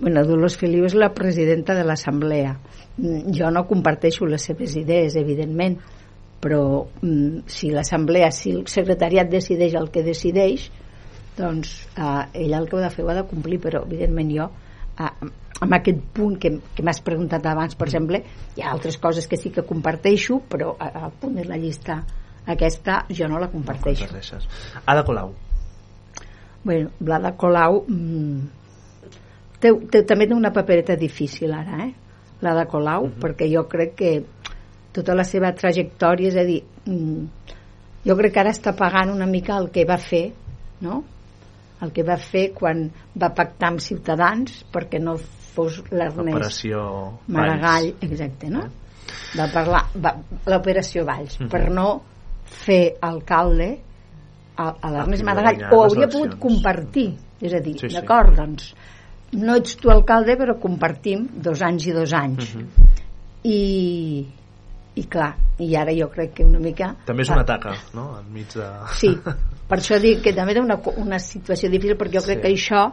Speaker 7: Bueno, Dolors Feliu és la presidenta de l'Assemblea. Mm, Jo no comparteixo les seves idees, evidentment, però mm, si l'Assemblea, si el secretariat decideix el que decideix, doncs eh, ella el que ha de fer ho ha de complir, però evidentment jo eh, amb aquest punt que, que m'has preguntat abans, per exemple, hi ha altres coses que sí que comparteixo, però a- al punt de la llista aquesta jo no la comparteixo.
Speaker 8: Comparteixes. Ada Colau.
Speaker 7: Bueno, Blada Colau mm, té, té, també té una papereta difícil ara, eh? La de Colau, perquè jo crec que tota la seva trajectòria, és a dir, mm, jo crec que ara està pagant una mica el que va fer, no? El que va fer quan va pactar amb Ciutadans perquè no fos l'Ernest
Speaker 8: Operació
Speaker 7: Maragall,
Speaker 8: Valls.
Speaker 7: exacte, no? Va parlar, l'operació Valls,
Speaker 8: Mhm.
Speaker 7: per no fer alcalde a, a l'Ernest
Speaker 8: qui va
Speaker 7: Maragall, o hauria pogut compartir, és a dir,
Speaker 8: Sí, sí.
Speaker 7: d'acord, doncs, no ets tu alcalde, però compartim dos anys i dos anys.
Speaker 8: Mhm.
Speaker 7: I, i clar, i ara jo crec que una mica...
Speaker 8: També és una taca, no? Enmig de...
Speaker 7: Sí, per això dic que també era una, una situació difícil perquè jo crec
Speaker 8: Sí.
Speaker 7: que això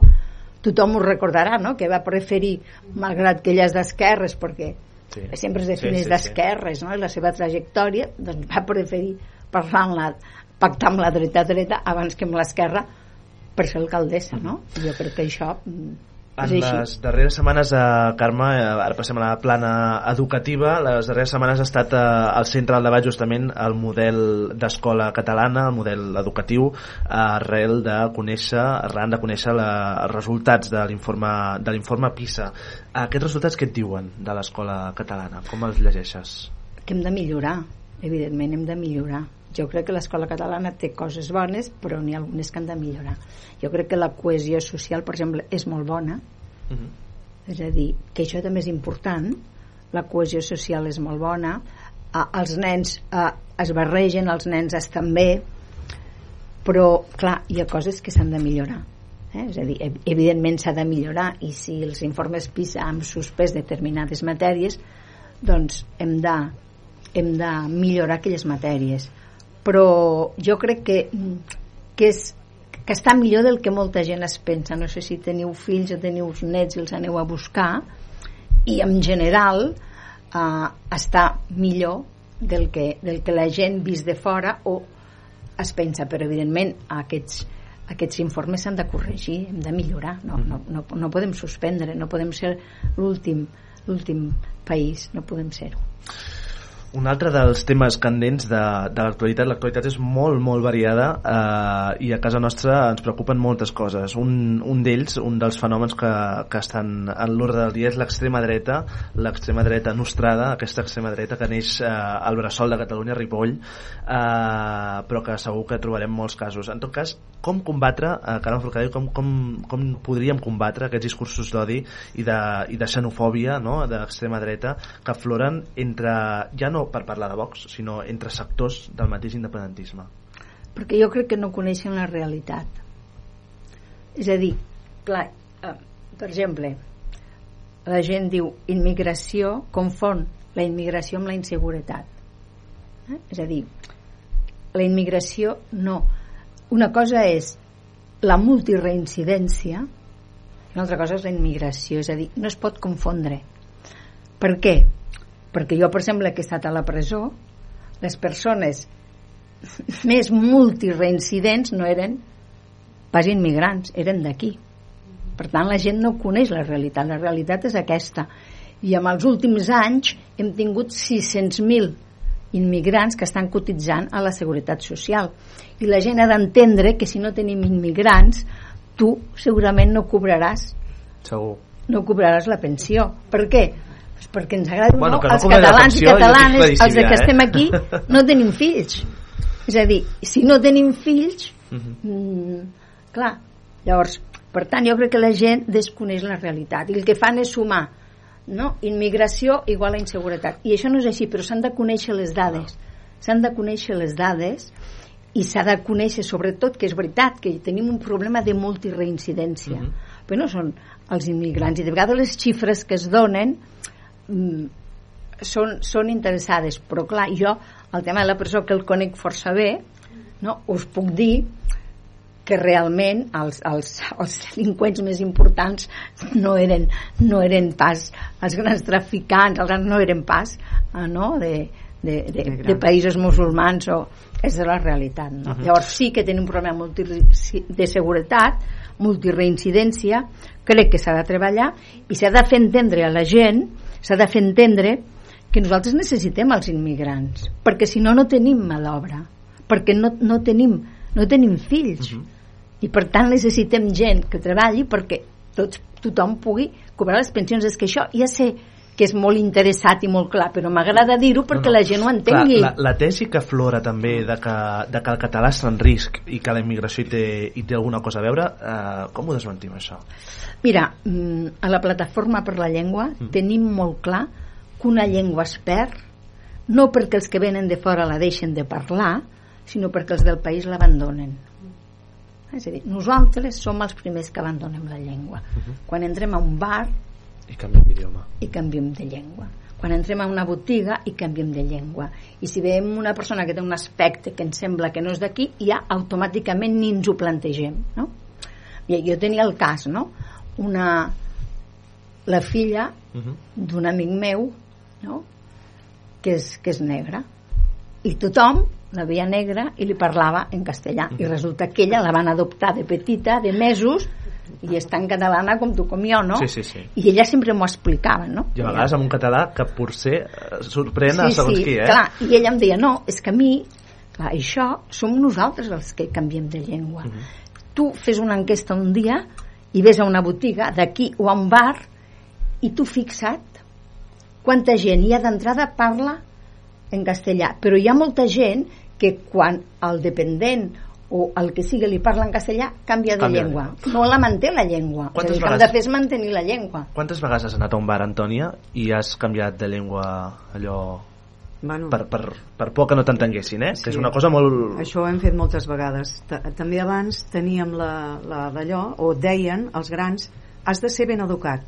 Speaker 7: tothom ho recordarà, no? que va preferir, malgrat que ella és d'esquerres, perquè
Speaker 8: Sí.
Speaker 7: sempre es defineix
Speaker 8: Sí, sí, sí.
Speaker 7: d'esquerres, no? I la seva trajectòria, doncs va preferir parlar amb la, pactar amb la dreta dreta abans que amb l'esquerra per ser alcaldessa, no? Jo crec que això mm,
Speaker 8: En les darreres setmanes, eh, Carme, eh, ara passem a la plana educativa, les darreres setmanes ha estat eh, al centre del debat justament el model d'escola catalana, el model educatiu, eh, arrel de conèixer, arran de conèixer la, els resultats de l'informe de l'informe PISA. Aquests resultats què et diuen de l'escola catalana? Com els llegeixes?
Speaker 7: que hem de millorar, evidentment hem de millorar. Jo crec que l'escola catalana té coses bones, però n'hi ha algunes que han de millorar. Jo crec que la cohesió social, per exemple, és molt bona,
Speaker 8: Uh -huh.
Speaker 7: és a dir, que això també és important, la cohesió social és molt bona, eh, els nens eh, es barregen, els nens estan bé, però, clar, hi ha coses que s'han de millorar. Eh? És a dir, ev- evidentment s'ha de millorar i si els informes PISA han suspès determinades matèries, doncs hem de, hem de millorar aquelles matèries. Però jo crec que, que, és, que està millor del que molta gent es pensa. No sé si teniu fills o teniu nets i els aneu a buscar i en general eh, està millor del que, del que la gent vist de fora o es pensa, però evidentment aquests, aquests informes s'han de corregir, hem de millorar, no, no, no, no podem suspendre, no podem ser l'últim l'últim país, no podem ser-ho.
Speaker 3: Un altre dels temes candents de, de l'actualitat, l'actualitat és molt, molt variada eh, i a casa nostra ens preocupen moltes coses. Un, un d'ells, un dels fenòmens que, que estan en l'ordre del dia és l'extrema dreta, l'extrema dreta nostrada, aquesta extrema dreta que neix eh, al bressol de Catalunya, Ripoll, eh, però que segur que trobarem molts casos. En tot cas, com combatre, eh, Carme Forcadell, com, com, com podríem combatre aquests discursos d'odi i, de, i de xenofòbia no? d'extrema dreta que afloren entre, ja no per parlar de Vox, sinó entre sectors del mateix independentisme.
Speaker 7: Perquè jo crec que no coneixen la realitat. És a dir, clar, eh, per exemple, la gent diu immigració, confon la immigració amb la inseguretat. Eh? És a dir, la immigració no. Una cosa és la multireincidència una altra cosa és la immigració, és a dir, no es pot confondre. Per què? Perquè jo, per exemple, que he estat a la presó, les persones més multireincidents no eren pas immigrants, eren d'aquí. Per tant, la gent no coneix la realitat. La realitat és aquesta. I en els últims anys hem tingut 600.000 immigrants que estan cotitzant a la Seguretat Social. I la gent ha d'entendre que si no tenim immigrants, tu segurament no cobraràs
Speaker 3: Segur.
Speaker 7: no cobraràs la pensió. Per què? Pues perquè ens agrada
Speaker 3: Bueno,
Speaker 7: no,
Speaker 3: no
Speaker 7: els catalans i catalanes, els
Speaker 3: claríssim
Speaker 7: de que
Speaker 3: eh?
Speaker 7: estem aquí, no tenim fills. És a dir, si no tenim fills,
Speaker 3: Mhm.
Speaker 7: mm, clar, llavors, per tant, jo crec que la gent desconeix la realitat i el que fan és sumar no? immigració igual a inseguretat. I això no és així, però s'han de conèixer les dades. S'han de conèixer les dades i s'ha de conèixer sobretot que és veritat que tenim un problema de multireincidència
Speaker 3: Mhm.
Speaker 7: però no són els immigrants i de vegades les xifres que es donen mm, són, són interessades però clar, jo el tema de la presó que el conec força bé no, us puc dir que realment els, els, els delinqüents més importants no eren, no eren pas els grans traficants, els grans no eren pas eh, no, de, de, de, de, de països musulmans o és de la realitat no?
Speaker 3: Mhm.
Speaker 7: llavors sí que tenim un problema multi, de seguretat multireincidència crec que s'ha de treballar i s'ha de fer entendre a la gent s'ha de fer entendre que nosaltres necessitem els immigrants perquè si no no tenim mà d'obra perquè no, no, tenim, no tenim fills
Speaker 3: Mhm.
Speaker 7: i per tant necessitem gent que treballi perquè tots, tothom pugui cobrar les pensions és que això ja sé que és molt interessat i molt clar però m'agrada dir-ho perquè
Speaker 3: No, no.
Speaker 7: la gent ho entengui
Speaker 3: Clar, la, la tesi que aflora també de que, de que el català està en risc i que la immigració hi té, hi té alguna cosa a veure, eh, com ho desmentim això?
Speaker 7: Mira, mm, a la plataforma per la llengua
Speaker 3: Mm.
Speaker 7: tenim molt clar que una llengua es perd no perquè els que venen de fora la deixen de parlar, sinó perquè els del país l'abandonen. És a dir, nosaltres som els primers que abandonem la llengua. Quan entrem a un bar
Speaker 3: I canviem d'idioma.
Speaker 7: i canviem de llengua. Quan entrem a una botiga i canviem de llengua. I si veiem una persona que té un aspecte que ens sembla que no és d'aquí, ja automàticament ni ens ho plantegem, no? I jo tenia el cas, no? Una... La filla
Speaker 3: Uh -huh.
Speaker 7: d'un amic meu, no? Que és, que és negra. I tothom la veia negra i li parlava en castellà. I resulta que ella la van adoptar de petita, de mesos, i és tan catalana com tu com jo, no?
Speaker 3: Sí, sí, sí.
Speaker 7: I ella sempre m'ho explicava, no?
Speaker 3: I a vegades amb un català que potser eh, sorprèn a
Speaker 7: sí,
Speaker 3: segons
Speaker 7: sí,
Speaker 3: qui, eh?
Speaker 7: clar, i ella em deia, no, és que a mi clar, això som nosaltres els que canviem de llengua
Speaker 3: Mhm.
Speaker 7: tu fes una enquesta un dia i ves a una botiga d'aquí o a un bar i tu fixa't quanta gent hi ha d'entrada parla en castellà, però hi ha molta gent que quan el dependent o el que sigui li parla en castellà canvia de
Speaker 3: Canvia de
Speaker 7: llengua, no la manté la llengua és a
Speaker 3: Quantes
Speaker 7: dir, que el
Speaker 3: vegades-
Speaker 7: de fer és mantenir la llengua
Speaker 3: Quantes vegades has anat a un bar, Antònia, i has canviat de llengua allò
Speaker 9: Bueno,
Speaker 3: per, per, per por que no t'entenguessin, eh?
Speaker 9: Sí.
Speaker 3: Que és una cosa molt...
Speaker 9: Això ho hem fet moltes vegades. Ta- També abans teníem la, la d'allò, o deien els grans, has de ser ben educat.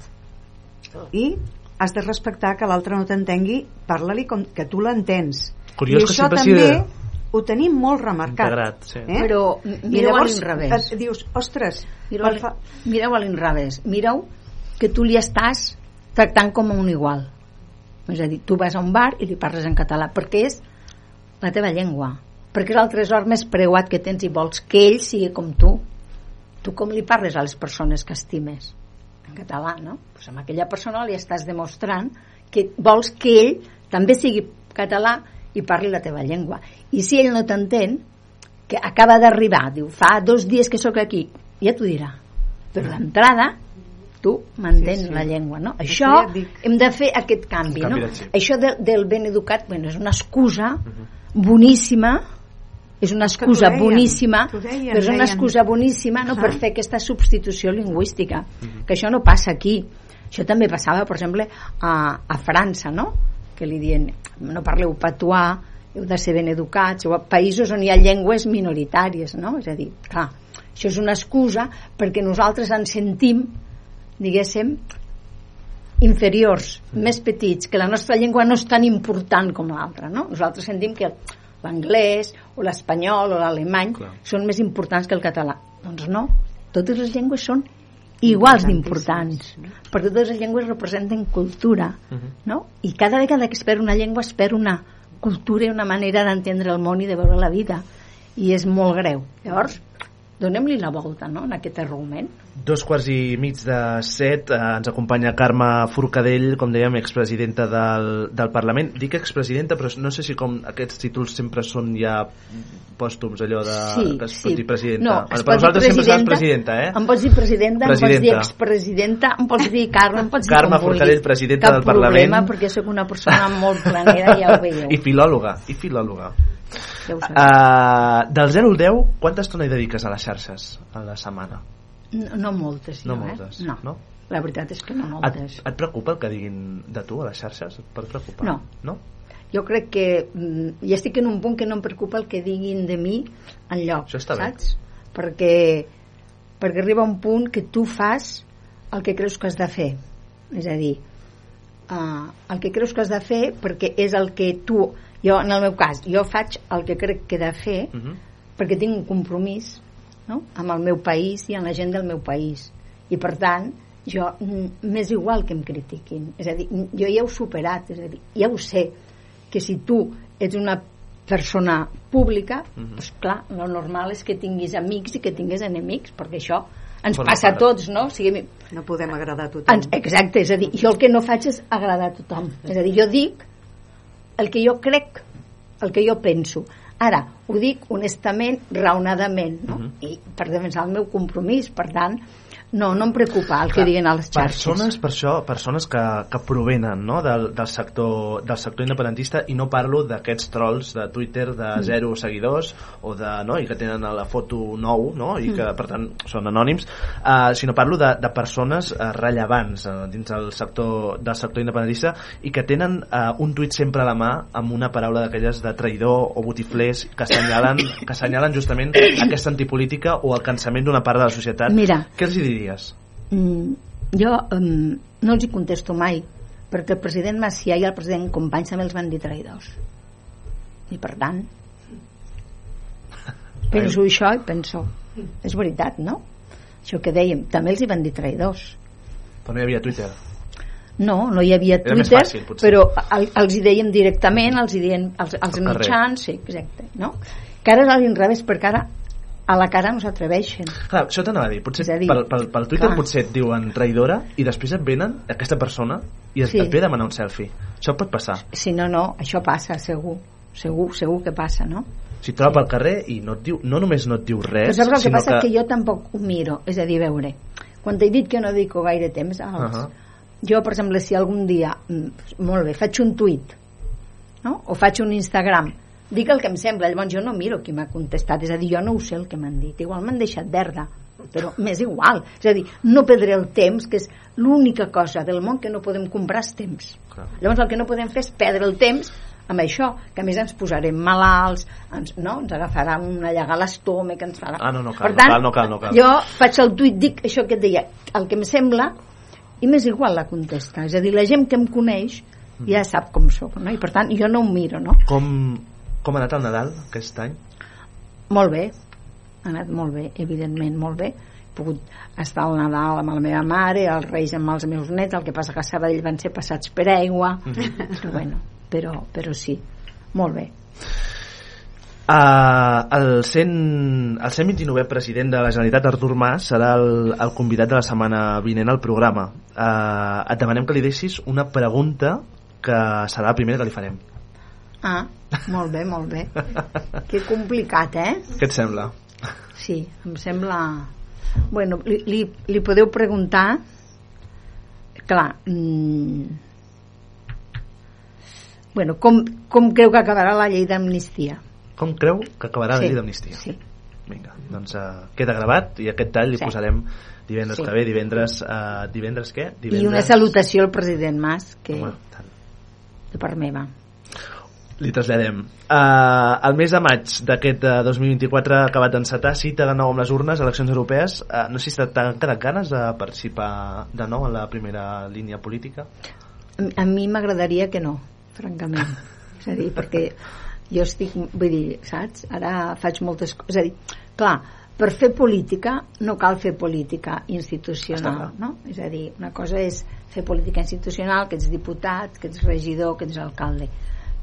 Speaker 9: I has de respectar que l'altre no t'entengui, parla-li com que tu l'entens.
Speaker 3: Curiós
Speaker 9: I
Speaker 3: que
Speaker 9: això també
Speaker 3: sigui-
Speaker 9: ho tenim molt remarcat.
Speaker 3: Integrat, sí.
Speaker 9: Eh?
Speaker 7: Però mireu a
Speaker 9: llavors
Speaker 7: l'inrevés.
Speaker 9: et dius, ostres,
Speaker 7: Mireu,
Speaker 9: fa...
Speaker 7: mireu a l'inrevés. Mireu que tu li estàs tractant com a un igual. És a dir, tu vas a un bar i li parles en català perquè és la teva llengua. Perquè és el tresor més preuat que tens i vols que ell sigui com tu. Tu com li parles a les persones que estimes? en català, no? Pues amb aquella persona li estàs demostrant que vols que ell també sigui català i parli la teva llengua. I si ell no t'entén, que acaba d'arribar, diu, fa dos dies que sóc aquí, ja t'ho dirà. Però d'entrada, tu mantens
Speaker 6: Sí,
Speaker 7: sí,
Speaker 6: sí.
Speaker 7: la llengua, no?
Speaker 6: Això
Speaker 7: Això,
Speaker 6: ja
Speaker 7: hem de fer aquest canvi,
Speaker 3: canvi
Speaker 7: no? Això de, del ben educat, bueno, és una excusa boníssima, és una excusa
Speaker 6: deien,
Speaker 7: boníssima,
Speaker 6: deien,
Speaker 7: però és una excusa boníssima no, per fer aquesta substitució lingüística, que això no passa aquí. Això també passava, per exemple, a, a França, no? Que li diuen no parleu patuà, heu de ser ben educats, o a països on hi ha llengües minoritàries, no? És a dir, clar, això és una excusa perquè nosaltres ens sentim, diguéssim, inferiors, més petits, que la nostra llengua no és tan important com l'altra, no? Nosaltres sentim que l'anglès o l'espanyol o l'alemany són més importants que el català. Doncs no, totes les llengües són iguals d'importants, perquè totes les llengües representen cultura, no? I cada vegada que es perd una llengua es perd una cultura i una manera d'entendre el món i de veure la vida, i és molt greu. Llavors, donem-li la volta, no?, en aquest argument.
Speaker 3: Dos quarts i mig de set, eh, ens acompanya Carme Forcadell, com dèiem, expresidenta del, del Parlament. Dic expresidenta, però no sé si com aquests títols sempre són ja pòstums, allò de
Speaker 7: sí,
Speaker 3: que es
Speaker 7: sí.
Speaker 3: pot dir presidenta.
Speaker 7: No,
Speaker 3: Bueno,
Speaker 7: es
Speaker 3: per nosaltres sempre seràs
Speaker 7: presidenta,
Speaker 3: presidenta, eh?
Speaker 7: Em pots dir presidenta, em pots dir
Speaker 3: Presidenta.
Speaker 7: expresidenta, em pots dir Carme, em pots dir
Speaker 3: Carme. Forcadell, presidenta
Speaker 7: Cap
Speaker 3: del Parlament.
Speaker 7: problema, perquè sóc una persona molt planera, ja ho veieu.
Speaker 3: I filòloga, i filòloga.
Speaker 7: Ja.
Speaker 3: Uh, del 0 al 10, quanta estona hi dediques a les xarxes a la setmana?
Speaker 7: No, no moltes,
Speaker 3: No
Speaker 7: jo,
Speaker 3: moltes,
Speaker 7: eh? No.
Speaker 3: no?
Speaker 7: La veritat és que no
Speaker 3: Et,
Speaker 7: moltes.
Speaker 3: et preocupa el que diguin de tu a les xarxes? Et pot preocupar?
Speaker 7: No.
Speaker 3: No?
Speaker 7: Jo crec que mm, ja estic en un punt que no em preocupa el que diguin de mi en lloc,
Speaker 3: Això està bé.
Speaker 7: saps? Perquè, perquè arriba un punt que tu fas el que creus que has de fer. És a dir, uh, el que creus que has de fer perquè és el que tu... Jo, en el meu cas, jo faig el que crec que he de fer
Speaker 3: Uh -huh.
Speaker 7: perquè tinc un compromís no? amb el meu país i amb la gent del meu país i per tant jo mm, m'és igual que em critiquin és a dir, mm, jo ja ho he superat és a dir, ja ho sé que si tu ets una persona pública
Speaker 3: Mhm.
Speaker 7: doncs clar, lo normal és que tinguis amics i que tinguis enemics perquè això ens
Speaker 3: Forma
Speaker 7: passa a
Speaker 3: part.
Speaker 7: tots no? o sigui,
Speaker 6: No podem agradar a tothom.
Speaker 7: ens, exacte, és a dir, jo el que no faig és agradar a tothom. És a dir, jo dic el que jo crec, el que jo penso. Ara, ho dic honestament, raonadament, no?
Speaker 3: Mhm.
Speaker 7: I per defensar el meu compromís, per tant, no, no em preocupa el que diguen a les xarxes.
Speaker 3: Persones, per això, persones que, que provenen no, del, del, sector, del sector independentista i no parlo d'aquests trolls de Twitter
Speaker 7: Mm.
Speaker 3: de zero seguidors o de, no, i que tenen la foto nou no, i que
Speaker 7: Mm.
Speaker 3: per tant són anònims uh, sinó parlo de, de persones uh, rellevants uh, dins del sector, del sector independentista i que tenen uh, un tuit sempre a la mà amb una paraula d'aquelles de traïdor o botiflers que assenyalen, que assenyalen justament aquesta antipolítica o el cansament d'una part de la societat
Speaker 7: Mira.
Speaker 3: què els hi diries?
Speaker 7: Mm, jo um, no els hi contesto mai, perquè el president Macià i el president Companys també els van dir traïdors. I per tant, penso això i penso, és veritat, no? Això que dèiem, també els hi van dir traïdors.
Speaker 3: però no hi havia Twitter
Speaker 7: No, no hi havia Twitter,
Speaker 3: fàcil, potser.
Speaker 7: però el, els hi dèiem directament, els hi deien
Speaker 3: Al carrer.
Speaker 7: mitjans, sí, exacte, no? Que ara és a l'inrevés, perquè ara a la cara no s'atreveixen.
Speaker 3: Clar, això t'anava a dir, potser
Speaker 7: a dir,
Speaker 3: pel, pel, pel Twitter
Speaker 7: clar.
Speaker 3: potser et diuen traïdora i després et venen aquesta persona i et,
Speaker 7: Sí.
Speaker 3: et ve a demanar un selfie. Això pot passar.
Speaker 7: Si no, no, això passa, segur. Segur, segur que passa, no?
Speaker 3: Si et troba pel carrer i no, et diu, no només no et diu
Speaker 7: Però
Speaker 3: res,
Speaker 7: saps el que passa? Que... que jo tampoc ho miro. És a dir, veure, quan t'he dit que no dedico gaire temps als... Uh. -huh. Jo, per exemple, si algun dia, mm, molt bé, faig un tuit, no? o faig un Instagram, dic el que em sembla, llavors jo no miro qui m'ha contestat, és a dir, jo no ho sé el que m'han dit, igual m'han deixat verda, però m'és igual, és a dir, no perdré el temps, que és l'única cosa del món que no podem comprar és temps.
Speaker 3: Clar.
Speaker 7: Llavors el que no podem fer és perdre el temps amb això, que a més ens posarem malalts, ens, no? ens agafarà una llaga a l'estómac, ens farà...
Speaker 3: Ah, no, no cal,
Speaker 7: per
Speaker 3: no
Speaker 7: tant,
Speaker 3: cal, no cal, no cal.
Speaker 7: Jo faig el tuit, dic això que et deia, el que em sembla, i m'és igual la contesta. És a dir, la gent que em coneix ja sap com sóc, no? I per tant, jo no ho miro, no?
Speaker 3: Com, com ha anat el Nadal aquest any?
Speaker 7: Molt bé, ha anat molt bé, evidentment, molt bé. He pogut estar al Nadal amb la meva mare, els Reis amb els meus nets, el que passa que a Sabadell van ser passats per aigua, però bueno, però, però sí, molt bé.
Speaker 8: Uh, el, 100, el 129è president de la Generalitat, Artur Mas, serà el, el convidat de la setmana vinent al programa. Uh, et demanem que li deixis una pregunta que serà la primera que li farem.
Speaker 7: Ah, molt bé, molt bé. Que complicat, eh?
Speaker 8: Què et sembla?
Speaker 7: Sí, em sembla... Bueno, li, li, li podeu preguntar... Clar, mm... bueno, com, com creu que acabarà la llei d'amnistia?
Speaker 8: Com creu que acabarà la
Speaker 7: Sí,
Speaker 8: llei d'amnistia?
Speaker 7: Sí.
Speaker 8: Vinga, doncs uh, queda gravat i aquest tall li
Speaker 7: Sí.
Speaker 8: posarem divendres
Speaker 7: Sí.
Speaker 8: que ve, divendres... Uh, divendres què?
Speaker 7: I
Speaker 8: Divendres...
Speaker 7: una salutació al president Mas, que
Speaker 8: Home, tant.
Speaker 7: de part meva.
Speaker 8: Li traslladem. Uh, el mes de maig d'aquest uh, 2024 ha acabat d'encetar, cita de nou amb les urnes, eleccions europees. Uh, no sé si t'han quedat ganes de participar de nou en la primera línia política.
Speaker 7: A mi m'agradaria que no, francament. És a dir, perquè jo estic, vull dir, saps? Ara faig moltes coses. És a dir, clar, per fer política no cal fer política institucional, no? És a dir, una cosa és fer política institucional, que ets diputat, que ets regidor, que ets alcalde.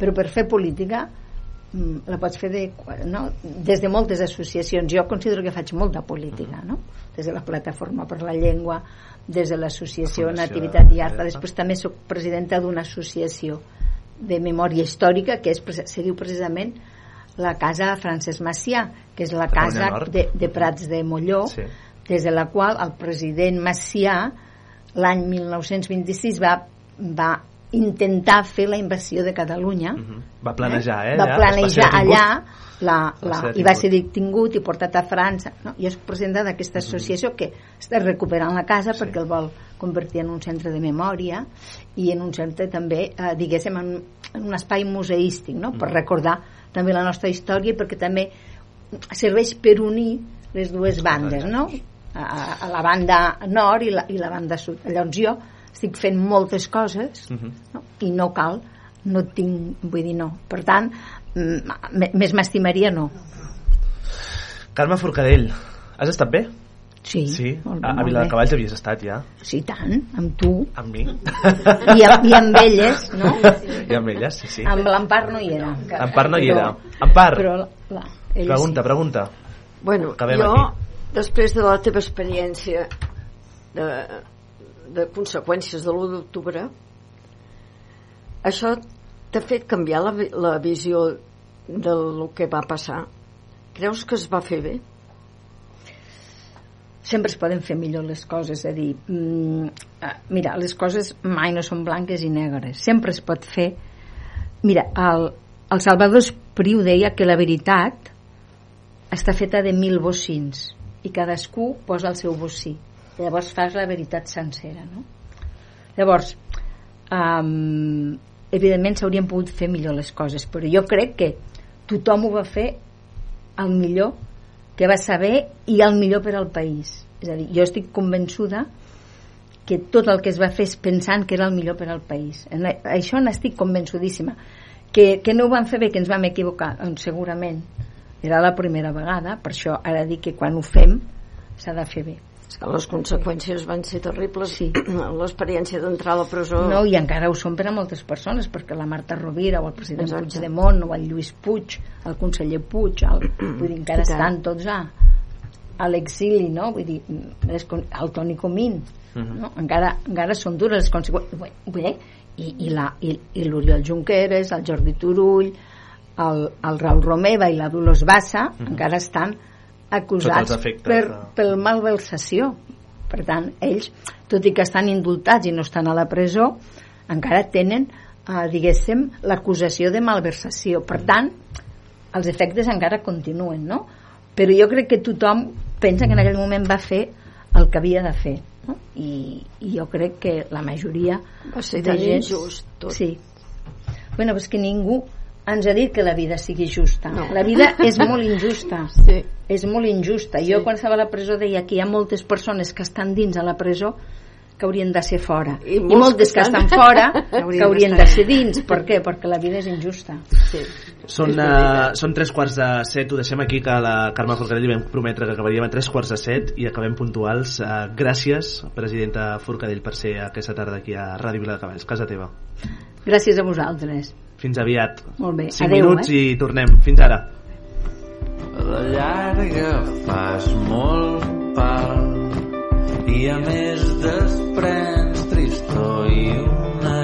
Speaker 7: Però per fer política mm, la pots fer de, no? des de moltes associacions. Jo considero que faig molta política, no? Des de la Plataforma per la Llengua, des de l'associació
Speaker 8: La
Speaker 7: Nativitat i
Speaker 8: Arta.
Speaker 7: Després també sóc presidenta d'una associació de memòria històrica que és, se diu precisament la casa Francesc Macià, que és la casa de, de Prats de Molló,
Speaker 8: Sí.
Speaker 7: des de la qual el president Macià l'any 1926 va, va intentar fer la invasió de Catalunya
Speaker 8: Mhm. Va planejar, eh?
Speaker 7: va
Speaker 8: allà.
Speaker 7: planejar
Speaker 8: Va
Speaker 7: allà la,
Speaker 8: Va
Speaker 7: la,
Speaker 8: ser
Speaker 7: i va ser detingut i portat a França no? jo soc presidenta d'aquesta associació que està recuperant la casa
Speaker 8: Mhm. Sí.
Speaker 7: perquè el vol convertir en un centre de memòria i en un centre també, eh, diguéssim en, en un espai museístic no?
Speaker 8: Mhm.
Speaker 7: per recordar també la nostra història i perquè també serveix per unir les dues bandes no? a, a la banda nord i la, i la banda sud llavors jo estic fent moltes coses
Speaker 8: Mhm.
Speaker 7: no? i no cal no tinc, vull dir no per tant, més m'estimaria no
Speaker 8: Carme Forcadell, has estat bé?
Speaker 7: sí,
Speaker 8: Sí?
Speaker 7: molt bé,
Speaker 8: A, a. Viladecavalls havies estat ja?
Speaker 7: sí, tant, amb tu
Speaker 8: Amb mi?
Speaker 7: i, amb- i amb elles no?
Speaker 8: I amb elles, sí, sí.
Speaker 7: amb l'Empar no hi era
Speaker 8: Empar no hi
Speaker 7: Però-
Speaker 8: era. Empar,
Speaker 7: però la, la,
Speaker 8: pregunta, pregunta.
Speaker 6: Bueno,
Speaker 8: Acabem
Speaker 6: jo,
Speaker 8: aquí.
Speaker 6: després de la teva experiència de, de conseqüències de l'1 d'octubre, això t'ha fet canviar la, la visió del que va passar? Creus que es va fer bé?
Speaker 7: sempre es poden fer millor les coses, és a dir, mm, eh, mira, les coses mai no són blanques i negres, sempre es pot fer mira, el, el Salvador Espriu deia que la veritat està feta de mil bocins i cadascú posa el seu bocí llavors fas la veritat sencera no? llavors um, evidentment s'haurien pogut fer millor les coses però jo crec que tothom ho va fer el millor que va saber i el millor per al país. És a dir, jo estic convençuda que tot el que es va fer és pensant que era el millor per al país. En això n'estic convençudíssima. Que, que no ho vam fer bé, que ens vam equivocar doncs segurament era la primera vegada per això ara dic que quan ho fem s'ha de fer bé
Speaker 6: que les conseqüències van ser terribles.
Speaker 7: Sí.
Speaker 6: L'experiència d'entrar a la presó...
Speaker 7: No, i encara ho són per a moltes persones, perquè la Marta Rovira o el president
Speaker 6: Exacte.
Speaker 7: Puigdemont o el Lluís Puig, el conseller Puig, el, vull dir, encara
Speaker 6: tant.
Speaker 7: estan tots a, a l'exili, no? Vull dir, les, con- el Toni Comín, no? encara, encara són dures les conseqüències. Vull dir, i, i, la, i, i l'Oriol Junqueras, el Jordi Turull, el, el Raül Romeva i la Dolors Bassa encara estan acusats
Speaker 8: efectes
Speaker 7: per,
Speaker 8: de-
Speaker 7: per malversació per tant, ells, tot i que estan indultats i no estan a la presó encara tenen, eh, diguéssim l'acusació de malversació per tant, els efectes encara continuen no? però jo crec que tothom pensa que en aquell moment va fer el que havia de fer no? I, i jo crec que la majoria
Speaker 6: Va ser
Speaker 7: de gent-
Speaker 6: injust tot.
Speaker 7: sí bueno, però és que ningú ens ha dit que la vida sigui justa
Speaker 6: No.
Speaker 7: la vida és molt injusta
Speaker 6: Sí.
Speaker 7: és molt injusta. Jo quan estava a la presó deia que hi ha moltes persones que estan dins a la presó que haurien de ser fora.
Speaker 6: I
Speaker 7: I, moltes
Speaker 6: que
Speaker 7: que
Speaker 6: estan-
Speaker 7: fora que
Speaker 10: Haurien
Speaker 7: haurien
Speaker 10: d'estar
Speaker 7: de ser dins. Per què? Perquè la vida és injusta.
Speaker 6: sí.
Speaker 3: Són, uh, són tres quarts de set, ho deixem aquí, que la Carme Forcadell vam prometre que acabaríem a tres quarts de set i acabem puntuals. Uh, gràcies, presidenta Forcadell, per ser aquesta tarda aquí a Ràdio Vila de Cavalls, casa teva.
Speaker 7: Gràcies a vosaltres.
Speaker 3: Fins aviat.
Speaker 7: Molt bé.
Speaker 3: 5
Speaker 7: Adeu,
Speaker 3: minuts
Speaker 7: eh?
Speaker 3: i tornem. Fins ara.
Speaker 11: La llarga fas molt pal i a més desprens tristor i una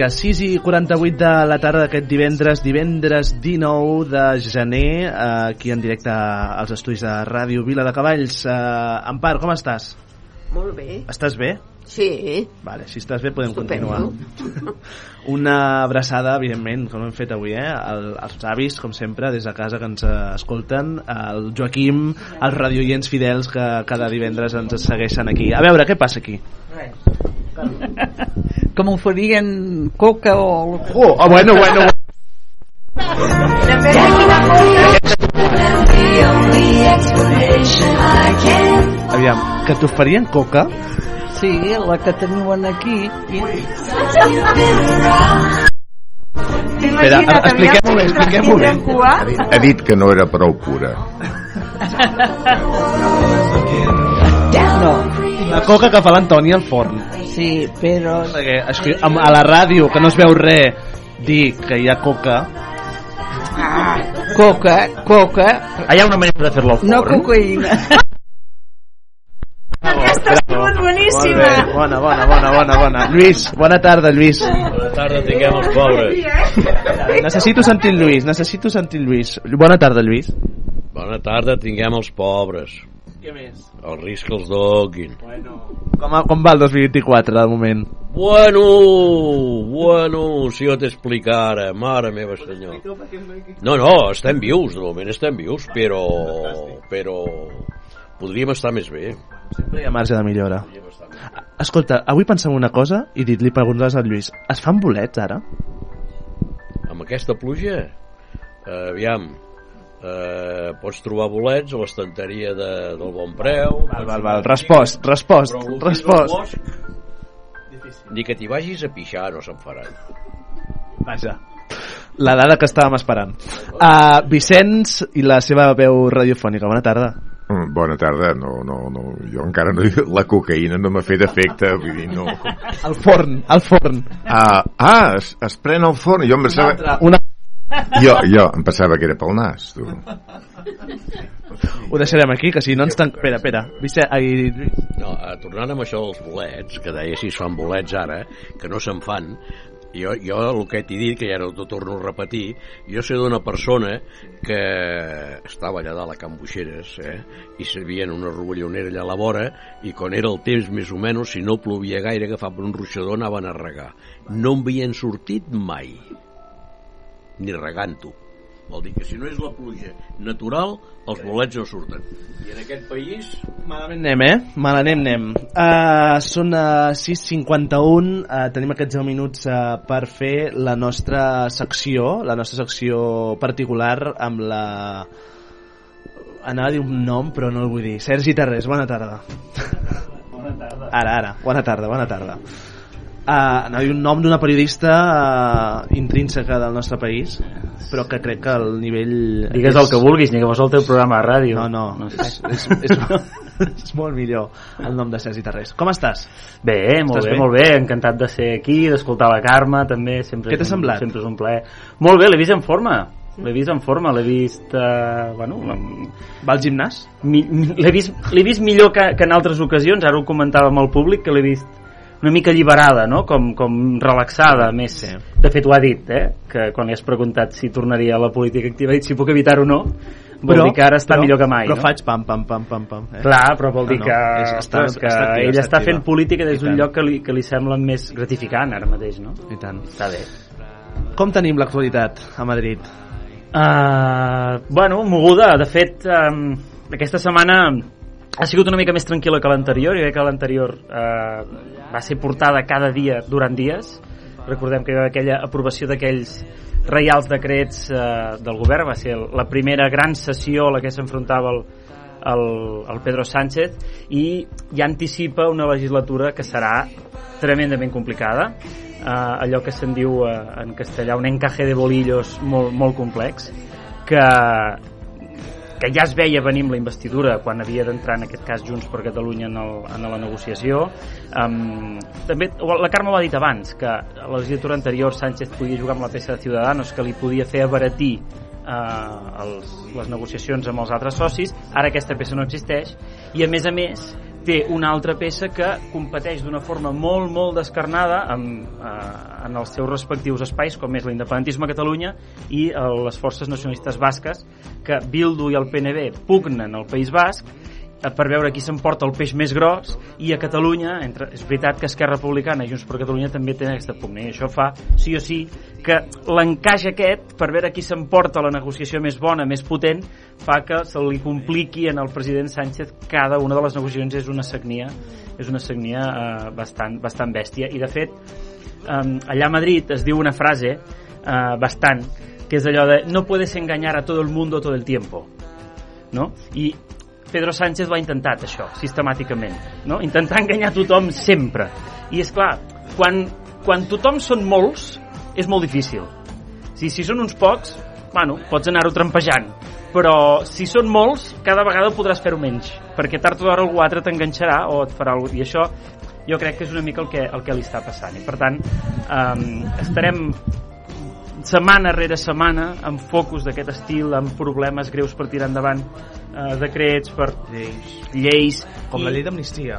Speaker 3: vinga, 6 i 48 de la tarda d'aquest divendres, divendres 19 de gener, eh, aquí en directe als estudis de Ràdio Vila de Cavalls. Eh, Ampar, com estàs?
Speaker 6: Molt bé.
Speaker 3: Estàs bé?
Speaker 6: Sí.
Speaker 3: Vale, si estàs bé podem
Speaker 6: Estupendo.
Speaker 3: continuar. Una abraçada, evidentment, com hem fet avui, eh? El, els avis, com sempre, des de casa que ens eh, escolten, el Joaquim, els radioients fidels que cada divendres ens segueixen aquí. A veure, què passa aquí? Res.
Speaker 12: com ho farien coca o...
Speaker 3: Oh, oh bueno, bueno,
Speaker 13: bueno.
Speaker 3: Aviam, que t'oferien coca?
Speaker 12: Sí, la que teniu aquí.
Speaker 3: Espera, expliquem-ho bé, expliquem-ho bé.
Speaker 14: Ha dit que no era prou cura.
Speaker 12: No,
Speaker 3: la coca que fa l'Antoni al forn.
Speaker 12: Sí, però...
Speaker 3: Perquè escri- a la ràdio, que no es veu res, dir que hi ha coca...
Speaker 12: Coca, coca...
Speaker 15: Ah, hi ha una manera de fer-lo al forn.
Speaker 12: No cocaïna.
Speaker 10: Aquesta és molt boníssima.
Speaker 3: Bé, bona, bona, bona, bona, bona. Lluís, bona tarda, Lluís.
Speaker 16: Bona tarda, tinguem els pobres.
Speaker 3: Necessito sentir Lluís, necessito sentir Lluís. Bona tarda, Lluís.
Speaker 16: Bona tarda, tinguem els pobres.
Speaker 3: Què més?
Speaker 16: El risc que els doguin.
Speaker 3: Com, com va el 2024, de moment?
Speaker 16: Bueno, bueno, si jo t'explicar ara, mare meva senyor. No, no, estem vius, de moment estem vius, però, però podríem estar més bé.
Speaker 3: Sempre hi ha marge de millora. Escolta, avui pensem una cosa i dit, li preguntes al Lluís, es fan bolets ara?
Speaker 16: Amb aquesta pluja, eh, aviam, eh, pots trobar bolets a l'estanteria de, del Bon Preu.
Speaker 3: Val, val, val, respost, respost,
Speaker 16: el
Speaker 3: respost.
Speaker 16: el bosc, Ni que t'hi vagis a pixar no se'n faran.
Speaker 3: Vaja. La dada que estàvem esperant. Uh, Vicenç i la seva veu radiofònica. Bona tarda.
Speaker 14: Mm, Bona tarda, no, no, no, jo encara no, la cocaïna no m'ha fet efecte, vull dir, no.
Speaker 3: Al forn, al forn.
Speaker 14: Ah, ah es, es pren al forn, jo em pensava...
Speaker 3: Una altra, una...
Speaker 14: Jo, jo em pensava que era pel nas, tu.
Speaker 3: Ho deixarem aquí, que si no ens tanc... Espera, espera. Vicent, ai.
Speaker 16: No, eh, tornant amb això dels bolets, que deia si es fan bolets ara, que no se'n fan, jo, jo el que t'he dit, que ja no t'ho torno a repetir, jo sé d'una persona que estava allà dalt a Can Buixeres, eh, i servien una rovellonera allà a la vora, i quan era el temps més o menys, si no plovia gaire, agafaven un ruixador, anaven a regar. No en havien sortit mai, ni regant-ho. Vol dir que si no és la pluja natural, els bolets no surten. I en aquest país...
Speaker 3: Malament anem, eh? Malament anem. Uh, són uh, 6.51, uh, tenim aquests 10 minuts uh, per fer la nostra secció, la nostra secció particular amb la... Anava a dir un nom, però no el vull dir. Sergi Terrés, bona tarda.
Speaker 15: Bona tarda.
Speaker 3: Ara, ara, bona tarda, bona tarda. Uh, a dir un nom d'una periodista uh, intrínseca del nostre país, però que crec que el nivell...
Speaker 15: Digues el que vulguis, ni que fos el teu programa de ràdio.
Speaker 3: No, no,
Speaker 15: no
Speaker 3: és, és, és, és molt millor el nom de Sergi Tarrés. Com estàs?
Speaker 15: Bé, molt
Speaker 3: Estàs
Speaker 15: bé,
Speaker 3: bé?
Speaker 15: molt bé, encantat de ser aquí, d'escoltar la Carme, també, sempre
Speaker 3: Què t'ha
Speaker 15: és un-
Speaker 3: semblat?
Speaker 15: Sempre és un plaer. Molt bé, l'he vist en forma, l'he vist en forma, l'he vist... Eh, bueno,
Speaker 3: Va al gimnàs?
Speaker 15: L'he vist, vist millor que, que en altres ocasions, ara ho comentava amb el públic, que l'he vist una mica alliberada, no? com, com relaxada, més... Sí. De fet, ho ha dit, eh? que quan li has preguntat si tornaria a la política activa, ha dit si puc evitar-ho o no, vol dir que ara està
Speaker 3: però,
Speaker 15: millor que mai.
Speaker 3: Però
Speaker 15: no?
Speaker 3: faig pam, pam, pam, pam, pam. Eh?
Speaker 15: Clar, però vol dir
Speaker 3: No, no,
Speaker 15: que,
Speaker 3: és- està-
Speaker 15: ostres, que
Speaker 3: està activa,
Speaker 15: ell
Speaker 3: està
Speaker 15: està fent política des d'un lloc que li, que li sembla més gratificant ara mateix, no?
Speaker 3: I tant.
Speaker 15: Està bé.
Speaker 3: Com tenim l'actualitat a Madrid?
Speaker 15: Uh, bueno, moguda. De fet, um, aquesta setmana ha sigut una mica més tranquil·la que l'anterior. Jo crec que l'anterior uh, va ser portada cada dia durant dies. Recordem que hi va aquella aprovació d'aquells reials decrets uh, del govern. Va ser la primera gran sessió a la que s'enfrontava el, el, el Pedro Sánchez i ja anticipa una legislatura que serà tremendament complicada uh, allò que se'n diu uh, en castellà un encaje de bolillos molt, molt complex que, que ja es veia venir amb la investidura quan havia d'entrar en aquest cas Junts per Catalunya en, el, en la negociació. Um, també la Carme ho ha dit abans que a la legislatura anterior Sánchez podia jugar amb la peça de Ciudadanos que li podia fer abaratir eh, els, les negociacions amb els altres socis. Ara aquesta peça no existeix. I a més a més té una altra peça que competeix d'una forma molt, molt descarnada amb, eh, en els seus respectius espais, com és l'independentisme a Catalunya i eh, les forces nacionalistes basques, que Bildu i el PNB pugnen al País Basc per veure qui s'emporta el peix més gros. I a Catalunya, entre, és veritat que Esquerra Republicana i Junts per Catalunya també tenen aquesta pugna i això fa, sí o sí, que l'encaix aquest, per veure qui s'emporta la negociació més bona, més potent, fa que se li compliqui en el president Sánchez cada una de les negociacions. És una sagnia, és una sagnia eh, bastant, bastant bèstia. I de fet eh, allà a Madrid es diu una frase eh, bastant que és allò de no puedes engañar a todo el mundo todo el tiempo no? I Pedro Sánchez ho ha intentat, això, sistemàticament. No? Intentar enganyar tothom sempre. I és clar, quan, quan tothom són molts, és molt difícil. Si, si són uns pocs, bueno, pots anar-ho trampejant. Però si són molts, cada vegada podràs fer-ho menys. Perquè tard o d'hora algú altre t'enganxarà o et farà alguna I això jo crec que és una mica el que, el que li està passant. I per tant, um, estarem setmana rere setmana amb focus d'aquest estil, amb problemes greus per tirar endavant eh, decrets, per
Speaker 8: lleis,
Speaker 15: lleis
Speaker 8: Com
Speaker 15: i-
Speaker 8: la llei d'amnistia.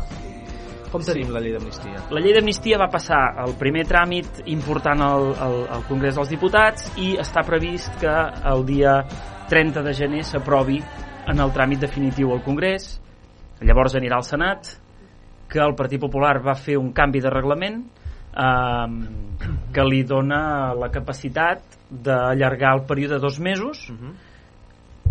Speaker 8: Com
Speaker 15: Sí.
Speaker 8: tenim la llei d'amnistia?
Speaker 15: La llei d'amnistia va passar el primer tràmit important al, al, al Congrés dels Diputats i està previst que el dia 30 de gener s'aprovi en el tràmit definitiu al Congrés. Llavors anirà al Senat, que el Partit Popular va fer un canvi de reglament eh, que li dona la capacitat d'allargar el període de dos mesos,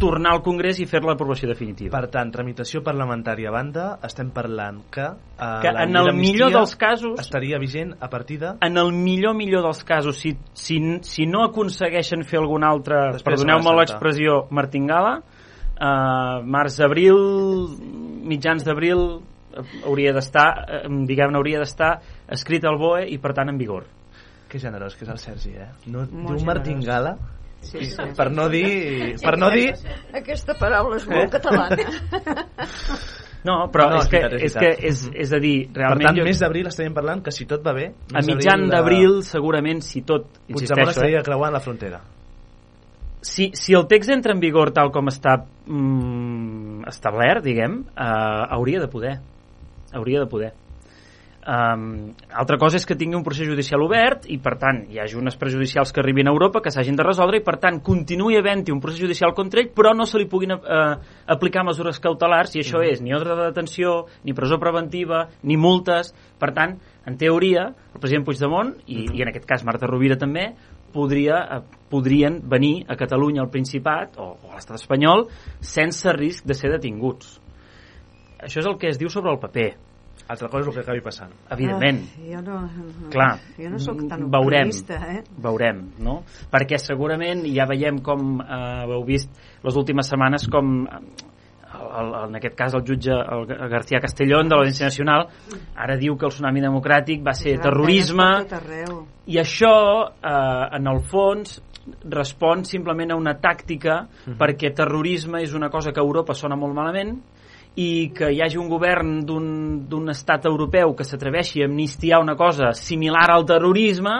Speaker 15: tornar al Congrés i fer l'aprovació definitiva.
Speaker 8: Per tant, tramitació parlamentària a banda, estem parlant que, eh,
Speaker 15: Que
Speaker 8: la
Speaker 15: en el millor dels casos-
Speaker 8: estaria vigent a partir de...
Speaker 15: en el millor millor dels casos si, si, si no aconsegueixen fer algun altre perdoneu-me l'expressió martingala eh, març abril mitjans d'abril eh, hauria d'estar eh, diguem-ne hauria d'estar escrit al BOE i per tant en vigor
Speaker 8: Que generós que és el Sergi, eh? No,
Speaker 6: Molt
Speaker 8: diu
Speaker 6: generós.
Speaker 8: martingala
Speaker 6: Sí, sí.
Speaker 8: per no dir... Per no dir...
Speaker 6: Aquesta paraula és molt
Speaker 8: Eh?
Speaker 6: catalana.
Speaker 15: no, però
Speaker 8: No,
Speaker 15: és,
Speaker 8: és
Speaker 15: que,
Speaker 8: és
Speaker 15: és, que és, és a dir
Speaker 8: Per
Speaker 15: realment
Speaker 8: tant,
Speaker 15: jo,
Speaker 8: mes d'abril estaríem parlant que si tot va bé...
Speaker 15: a mitjan
Speaker 8: d'abril,
Speaker 15: segurament si tot
Speaker 8: eh, Puigdemont
Speaker 15: eh,
Speaker 8: estaria creuant la frontera.
Speaker 15: si, si el text entra en vigor tal com està mm, establert, diguem, eh, hauria de poder. Hauria de poder. Um, altra cosa és que tingui un procés judicial obert i per tant hi hagi unes prejudicials que arribin a Europa que s'hagin de resoldre i per tant continuï havent-hi un procés judicial contra ell però no se li puguin uh, aplicar mesures cautelars i això
Speaker 8: Mhm.
Speaker 15: és ni ordre de detenció ni presó preventiva, ni multes. Per tant, en teoria el president Puigdemont i, i en aquest cas Marta Rovira també podria, eh, podrien venir a Catalunya al Principat o, o a l'estat espanyol sense risc de ser detinguts. Això és el que es diu sobre el paper
Speaker 8: Altra cosa és el que acabi passant.
Speaker 15: evidentment
Speaker 10: Ai, jo no, no,
Speaker 15: clar,
Speaker 10: jo no sóc tan
Speaker 15: veurem,
Speaker 10: optimista, eh?
Speaker 15: veurem, no? Perquè segurament ja veiem com eh, heu vist les últimes setmanes com el, el, en aquest cas el jutge el García Castellón de l'Audiència Nacional ara diu que el tsunami democràtic va ser terrorisme i això eh, en el fons respon simplement a una tàctica perquè terrorisme és una cosa que a Europa sona molt malament i que hi hagi un govern d'un estat europeu que s'atreveixi a amnistiar una cosa similar al terrorisme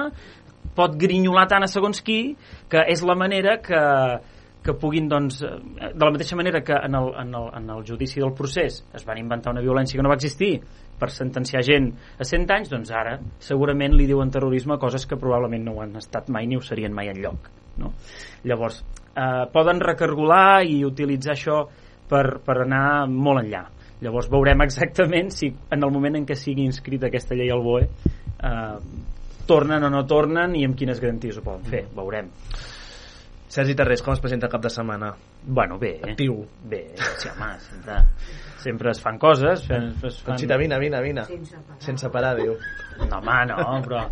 Speaker 15: pot grinyolar tant a segons qui que és la manera que, que puguin, doncs, de la mateixa manera que en el, en, el, en el judici del procés es van inventar una violència que no va existir per sentenciar gent a 100 anys, doncs ara segurament li diuen terrorisme coses que probablement no ho han estat mai ni ho serien mai en lloc. No? Llavors, eh, poden recargolar i utilitzar això per, per anar molt enllà. Llavors veurem exactament si en el moment en què sigui inscrita aquesta llei al BOE eh, tornen o no tornen i amb quines garanties ho poden fer. Veurem.
Speaker 8: Sergi Tarrés, com es presenta el cap de setmana?
Speaker 15: Bueno, bé.
Speaker 8: Actiu.
Speaker 15: Bé, sí, home, sempre, sempre es fan coses. Es, es fan...
Speaker 8: Conxita, vine, vine, vine. Sense parar, diu.
Speaker 15: No, home, no, però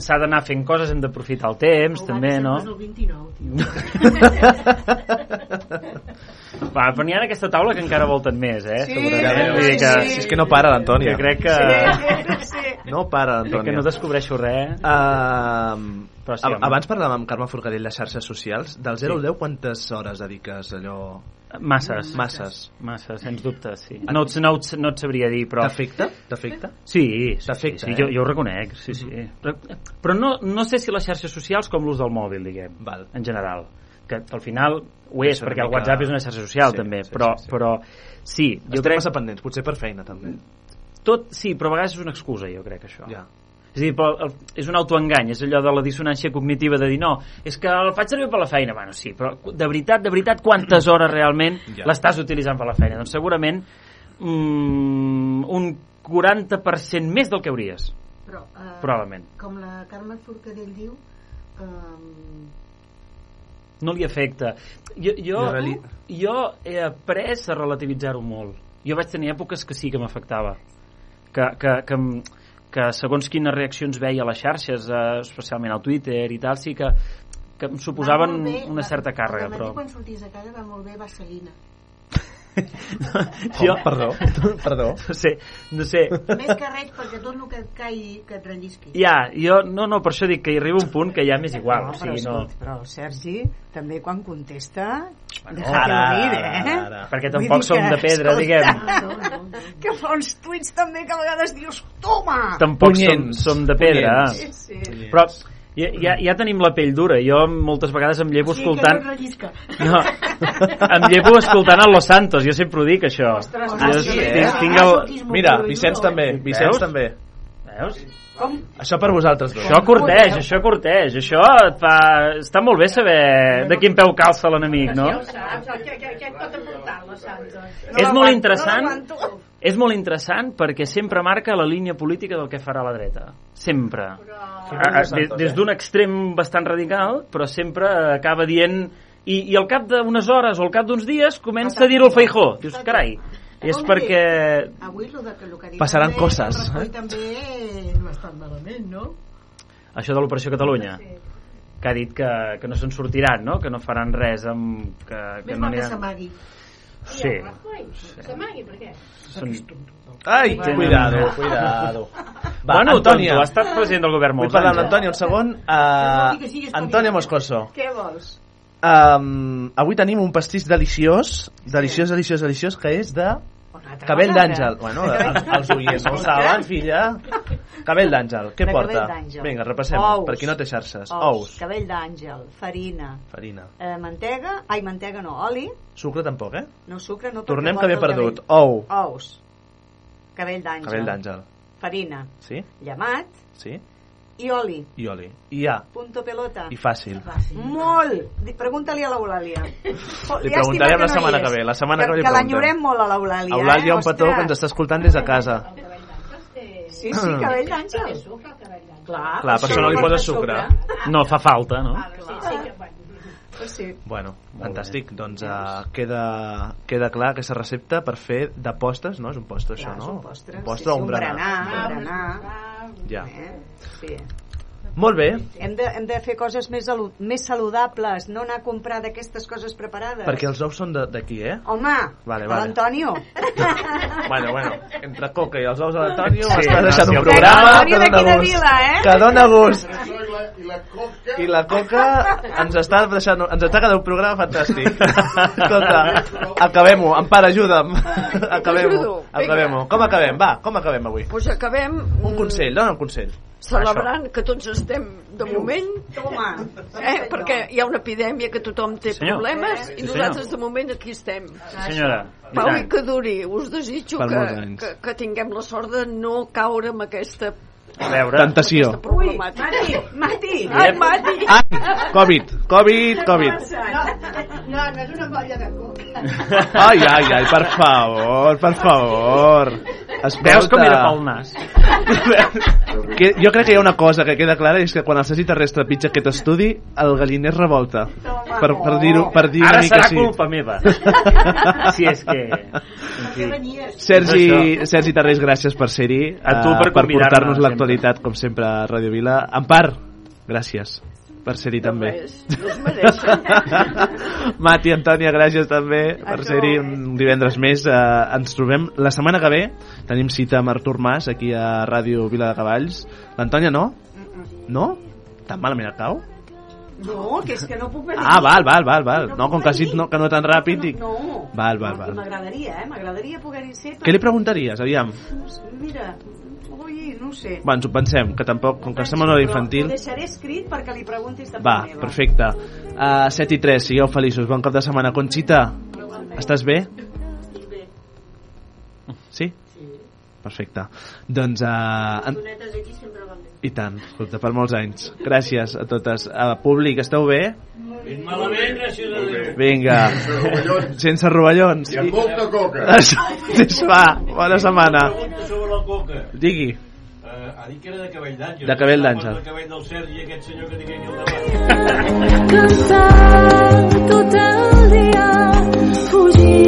Speaker 15: s'ha d'anar fent coses, hem d'aprofitar el temps, també, no?
Speaker 5: El 29, tio.
Speaker 15: Va, però n'hi ha en aquesta taula que encara volten més, eh?
Speaker 8: Sí,
Speaker 15: Segurament. Vull dir que,
Speaker 8: sí. És que no para l'Antònia.
Speaker 15: Que crec que...
Speaker 8: No para,
Speaker 15: Crec que no descobreixo res.
Speaker 8: Uh,
Speaker 15: Però sí, home.
Speaker 8: abans parlàvem amb Carme Forcadell de xarxes socials. Del 0 al 10, quantes hores dediques allò...
Speaker 15: Masses.
Speaker 8: Masses.
Speaker 15: Masses, sens dubte, sí. No, et- no, et- no et sabria dir, però...
Speaker 8: T'afecta? T'afecta?
Speaker 15: Sí, sí,
Speaker 8: T'afecta,
Speaker 15: sí,
Speaker 8: eh?
Speaker 15: jo, jo ho reconec, sí, sí. Però, però no, no sé si les xarxes socials com l'ús del mòbil, diguem,
Speaker 8: Val.
Speaker 15: en general. Que al final ho és,
Speaker 8: És
Speaker 15: perquè el
Speaker 8: mica-
Speaker 15: WhatsApp és una xarxa social,
Speaker 8: Sí,
Speaker 15: també,
Speaker 8: sí,
Speaker 15: però,
Speaker 8: sí, sí.
Speaker 15: però sí, jo
Speaker 8: Estem
Speaker 15: crec...
Speaker 8: massa pendents, potser per feina, també.
Speaker 15: Tot, sí, però a vegades és una excusa, jo crec, això.
Speaker 8: Ja.
Speaker 15: És a dir, però el- és un autoengany, és allò de la dissonància cognitiva de dir no, és que el faig servir per la feina. Bueno, sí, però de veritat, de veritat, quantes hores realment
Speaker 8: Ja.
Speaker 15: l'estàs utilitzant per la feina? Doncs segurament mm, un 40% més del que hauries.
Speaker 5: Però, eh,
Speaker 15: Probablement.
Speaker 5: Com la Carme Forcadell diu, eh,
Speaker 15: No li afecta. Jo, jo,
Speaker 8: reali-
Speaker 15: jo he après a relativitzar-ho molt. Jo vaig tenir èpoques que sí que m'afectava. Que, que, que, que segons quines reaccions veia a les xarxes, eh, especialment al Twitter i tal, sí que que em suposaven
Speaker 5: bé,
Speaker 15: una certa càrrega, però...
Speaker 5: quan sortis de casa va molt bé vaselina.
Speaker 15: Jo...
Speaker 3: perdó, perdó.
Speaker 15: No sé, no sé.
Speaker 5: Més que res perquè tot el que et caigui que et rellisqui.
Speaker 15: Ja, jo, no, no, per això dic que hi arriba un punt que ja m'és igual,
Speaker 10: No,
Speaker 15: o
Speaker 10: però,
Speaker 15: sigui, no...
Speaker 10: escolta, però el Sergi també quan contesta déjate
Speaker 15: ara,
Speaker 10: oír, eh?
Speaker 15: ara, ara. Perquè tampoc
Speaker 10: dir
Speaker 15: som de pedra,
Speaker 10: escolta, que fa uns tuits també que a vegades dius toma!
Speaker 15: Tampoc som,
Speaker 3: Punyents.
Speaker 15: som de pedra.
Speaker 10: Sí, sí.
Speaker 15: Però ja, ja, ja tenim la pell dura. Jo moltes vegades em llevo
Speaker 5: Sí, que no
Speaker 15: escoltant...
Speaker 5: et rellisca.
Speaker 15: No, em llevo escoltant el Los Santos, jo sempre ho dic, això.
Speaker 5: Ostres,
Speaker 15: jo
Speaker 5: sí, eh?
Speaker 15: tinc, tinc el...
Speaker 3: Mira, Vicenç també, Vicenç també.
Speaker 15: Veus?
Speaker 10: Com?
Speaker 3: Això per vosaltres dos.
Speaker 15: Això corteix, això corteix. Això et fa... Està molt bé saber de quin peu calça l'enemic, no? És molt interessant és molt interessant perquè sempre marca la línia política del que farà la dreta. Sempre. A- a- Des, des d'un extrem bastant radical, però sempre acaba dient... I, i al cap d'unes hores o al cap d'uns dies comença a dir-ho al Feijó. Dius, carai, és perquè...
Speaker 5: Avui lo de lo que
Speaker 3: Passaran
Speaker 5: també,
Speaker 3: coses, eh?
Speaker 5: també no ha estat malament, no?
Speaker 15: Això de l'Operació Catalunya que ha dit que, que no se'n sortiran, no? que no faran res amb... Que, que
Speaker 5: Més
Speaker 15: no
Speaker 5: que s'amagui.
Speaker 15: Sí.
Speaker 5: S'amagui, per què?
Speaker 15: Són...
Speaker 3: Ai,
Speaker 15: Tenen-
Speaker 3: cuidado, cuidado. Va,
Speaker 15: bueno,
Speaker 3: Antònia.
Speaker 15: tonto, ha estat president del govern
Speaker 3: Vull
Speaker 15: molts
Speaker 3: parlar
Speaker 15: anys.
Speaker 3: amb l'Antònia un segon. Uh,
Speaker 5: siguis
Speaker 3: Antònia Moscoso.
Speaker 10: Què vols?
Speaker 3: Um, avui tenim un pastís deliciós, deliciós, deliciós, deliciós, que és de cabell d'àngel. Bueno, el- els oients no ho saben, filla. Cabell d'àngel. Què
Speaker 10: De
Speaker 3: porta? Vinga, repassem.
Speaker 10: Ous.
Speaker 3: Per qui no té xarxes.
Speaker 10: Ous,
Speaker 3: Ous.
Speaker 10: cabell d'àngel, farina,
Speaker 3: Farina.
Speaker 10: eh, mantega, ai, mantega no, oli,
Speaker 3: Sucre tampoc, eh?
Speaker 10: no sucre, no
Speaker 3: Tornem que
Speaker 10: el
Speaker 3: perdut. Ou.
Speaker 10: Ous, cabell d'àngel,
Speaker 3: Cabell d'àngel.
Speaker 10: farina,
Speaker 3: Sí?
Speaker 10: llamat
Speaker 3: Sí?
Speaker 10: I oli,
Speaker 3: I oli. I ja.
Speaker 10: punto pelota.
Speaker 3: I fàcil.
Speaker 10: Molt! Di- Pregunta-li a l'Eulàlia.
Speaker 3: Li preguntarem la setmana que ve. La setmana que ve li
Speaker 10: Que
Speaker 3: preguntem.
Speaker 10: l'enyorem molt a l'Eulàlia,
Speaker 3: Eulàlia,
Speaker 10: eh?
Speaker 3: un petó que ens està escoltant des de casa.
Speaker 10: Sí, sí, cabell d'àngel. Clar,
Speaker 3: Clar, per això no li poses sucre.
Speaker 15: No fa falta, no?
Speaker 10: Pues sí.
Speaker 3: Bueno, fantàstic. Doncs uh, queda, queda clar aquesta recepta per fer de postres, no? És un postre, això,
Speaker 10: Clar,
Speaker 3: no?
Speaker 10: és un postre.
Speaker 3: Un postre
Speaker 10: sí, sí,
Speaker 3: un berenar.
Speaker 10: berenar. Un berenar.
Speaker 3: Ja.
Speaker 10: Eh? Sí.
Speaker 3: Molt bé,
Speaker 10: Hem de, hem de fer coses més, més saludables, no anar a comprar d'aquestes coses preparades.
Speaker 3: perquè els ous són de- d'aquí, eh?
Speaker 10: Home,
Speaker 3: Vale, vale.
Speaker 10: l'Antonio.
Speaker 3: Bueno, bueno, entre Coca i els ous de l'Antonio
Speaker 15: Sí,
Speaker 3: m'estàs
Speaker 15: no,
Speaker 3: deixant un programa que dona gust.
Speaker 10: vila, eh?
Speaker 3: Que dona gust.
Speaker 14: I la coca...
Speaker 3: I la Coca ens està deixant, ens està quedant un programa fantàstic. Escolta, acabem-ho. Empar, ajuda'm. Acabem-ho. Acabem-ho. Com acabem? Va, com acabem avui?
Speaker 6: Pues acabem
Speaker 3: Un consell, dona un consell.
Speaker 6: Celebrant que tots estem de moment
Speaker 10: Toma.
Speaker 6: eh, perquè hi ha una epidèmia que tothom té
Speaker 15: Senyor.
Speaker 6: problemes
Speaker 15: Sí,
Speaker 6: i
Speaker 15: senyor.
Speaker 6: nosaltres de moment aquí estem
Speaker 15: Senyora,
Speaker 6: Pau i que duri us desitjo que, que, que tinguem la sort de no caure en aquesta
Speaker 15: A veure,
Speaker 3: Tentació.
Speaker 10: Ui, Mati, Mati.
Speaker 6: Ai, Mati!
Speaker 3: Ai, Covid, Covid, Covid.
Speaker 5: No, no és una molla de coca.
Speaker 3: Ai, ai, ai, per favor, per favor. Escolta.
Speaker 15: veus com era pel nas?
Speaker 3: Que, jo crec que hi ha una cosa que queda clara i és que quan el Sergi Terrestre pitja aquest estudi el galliner revolta per, per dir-ho per dir
Speaker 15: Ara
Speaker 3: una mica
Speaker 15: serà
Speaker 3: sí.
Speaker 15: culpa meva. si és que... En fi.
Speaker 3: Sergi,
Speaker 15: Això.
Speaker 3: Sergi Tarrés, gràcies per ser-hi
Speaker 15: A tu
Speaker 3: eh,
Speaker 15: per
Speaker 3: per portar-nos
Speaker 15: sempre.
Speaker 3: L'actualitat com sempre a Ràdio Vila Empar, gràcies per ser-hi també
Speaker 6: res, no es mereixen.
Speaker 3: Mati, Antònia, gràcies també per
Speaker 10: tu.
Speaker 3: ser-hi un divendres més. Eh, ens trobem la setmana que ve. Tenim cita amb Artur Mas aquí a Ràdio Vila de Cavalls. L'Antònia no? No? Tan malament et cau?
Speaker 10: No, que és que no puc venir.
Speaker 3: Ah, val, val, val, val. No, com que has dit no, que no tan ràpid, dic...
Speaker 10: No.
Speaker 3: Val, val,
Speaker 10: No,
Speaker 3: val.
Speaker 10: M'agradaria, eh? M'agradaria poder-hi ser.
Speaker 3: Què li preguntaries, aviam?
Speaker 10: Mira, no ho sé.
Speaker 3: Bueno, ens ho pensem, que tampoc, com que estem a una hora
Speaker 10: Però
Speaker 3: infantil...
Speaker 10: Ho deixaré escrit perquè li preguntis de
Speaker 3: Va,
Speaker 10: meva.
Speaker 3: perfecte. Uh, 7 i 3, sigueu feliços. Bon cap de setmana. Conxita, estàs bé? Sí? Perfecte. Doncs... Uh, en...
Speaker 5: aquí sempre van bé.
Speaker 3: I tant, escolta, per molts anys. Gràcies a totes. Uh, públic, esteu bé?
Speaker 17: Ben malament, gràcies a Déu.
Speaker 3: Vinga. Sense rovellons.
Speaker 14: I amb molta coca.
Speaker 3: Això, es fa. Bona setmana.
Speaker 17: Pregunta sobre la coca.
Speaker 3: Digui.
Speaker 17: Ha dit que era de cabell d'àngel.
Speaker 3: De cabell d'àngel.
Speaker 17: De cabell del Sergi, aquest senyor que tinc aquí al davant.
Speaker 18: Cansat tot el dia fugir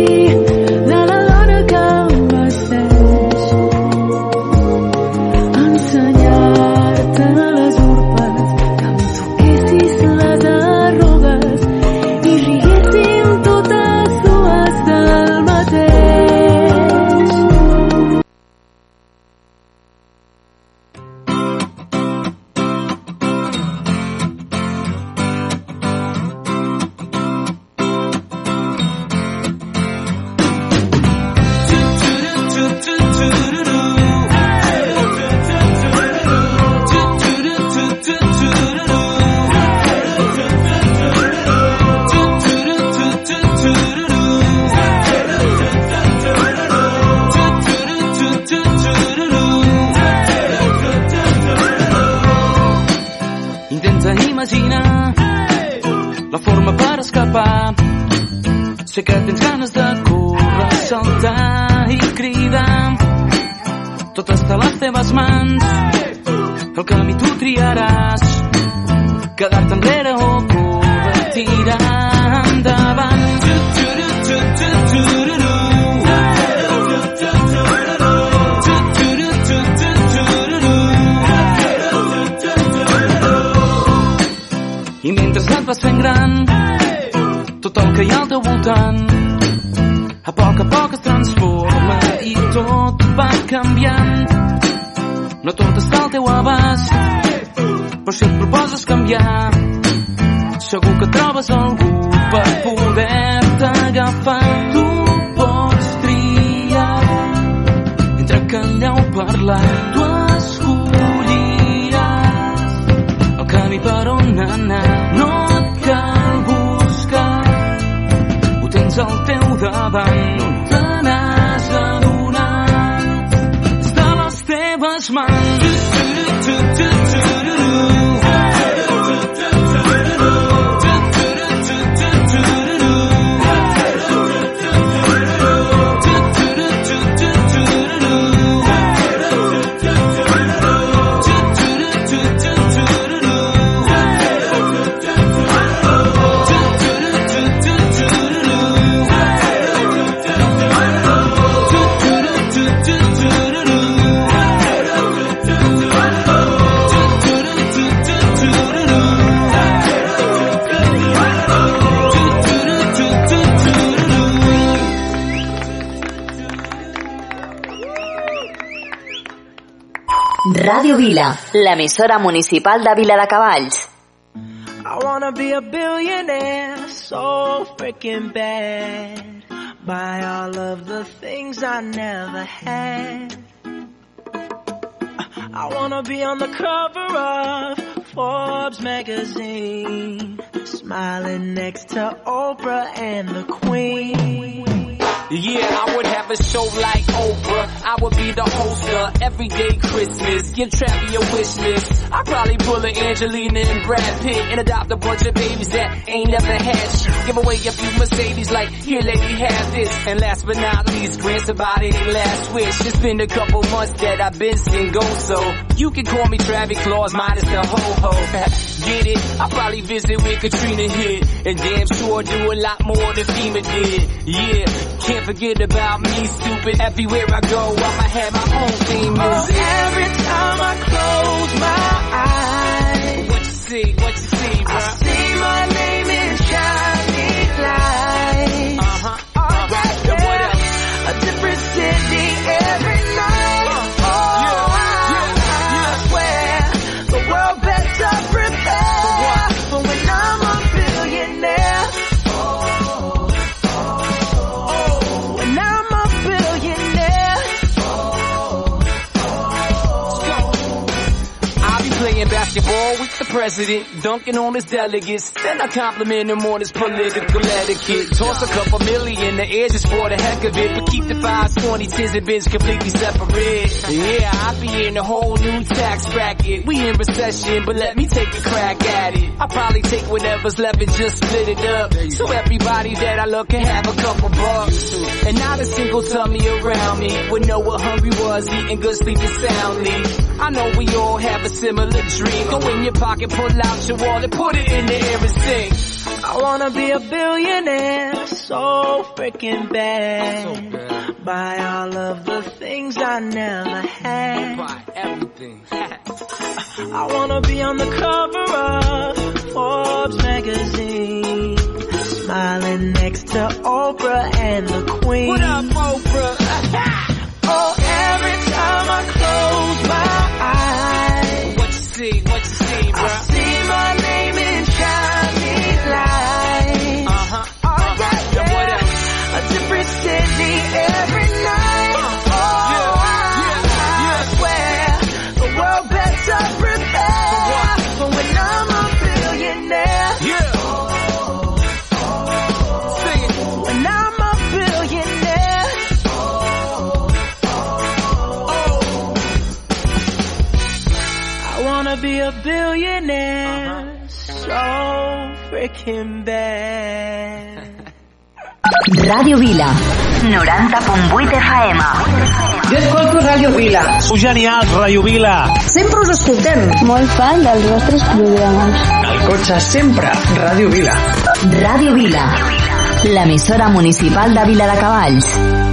Speaker 19: Vila, l'emissora municipal de Vila de Cavalls.
Speaker 1: I wanna be a billionaire so freaking bad. Buy all of the things I never had. I wanna be on the cover of Forbes magazine, smiling next to Oprah and the Queen.
Speaker 20: Yeah, I would have a show like Oprah. I would be the host of Everyday Christmas. Give Travi a wish list. I'd probably pull an Angelina and Brad Pitt and adopt a bunch of babies that ain't never had shit. Give away a few Mercedes like, here lady, have this. And last but not least, grant somebody their last wish. It's been a couple months that I've been single, so you can call me Travis Claus minus the ho-ho. Get it? I'll probably visit with Katrina hit. And damn sure do a lot more than FEMA did. Yeah, can't forget about me, stupid. Everywhere I go, I'ma have my own theme music.
Speaker 1: Oh, every time I close my eyes,
Speaker 20: What you see, what you see, bro?
Speaker 1: I see my name in shining lights.
Speaker 20: Uh-huh,
Speaker 1: Alright,
Speaker 20: And what else?
Speaker 1: a different city every
Speaker 20: basketball with the president, dunking on his delegates. Then I compliment him on his political etiquette. Toss a couple million the air just for the heck of it. But keep the 520 tens and bins completely separate. Yeah, I'll be in a whole new tax bracket. We in recession, but let me take a crack at it. I'll probably take whatever's left and just split it up. So everybody that I love can have a couple bucks. And not a single tummy around me would know what hungry was, eating good, sleeping soundly. I know we all have a similar dream. Go in your pocket, pull out your wallet, put it in the air and sing.
Speaker 1: I wanna be a billionaire so freaking bad. Buy all of the things I never had.
Speaker 20: Buy everything.
Speaker 1: I wanna be on the cover of Forbes magazine, smiling next to Oprah and the Queen.
Speaker 20: What up, Oprah?
Speaker 1: oh, every time I close my eyes,
Speaker 20: what you see, what you
Speaker 21: Breaking Bad.
Speaker 22: Radio Vila. 90.8 FM.
Speaker 23: Jo escolto Radio Vila.
Speaker 24: Sou genial, Radio Vila.
Speaker 23: Sempre us escoltem.
Speaker 22: Molt fan dels vostres programes.
Speaker 24: El cotxe sempre, Radio Vila.
Speaker 22: Radio Vila. L'emissora municipal de Vila de Cavalls.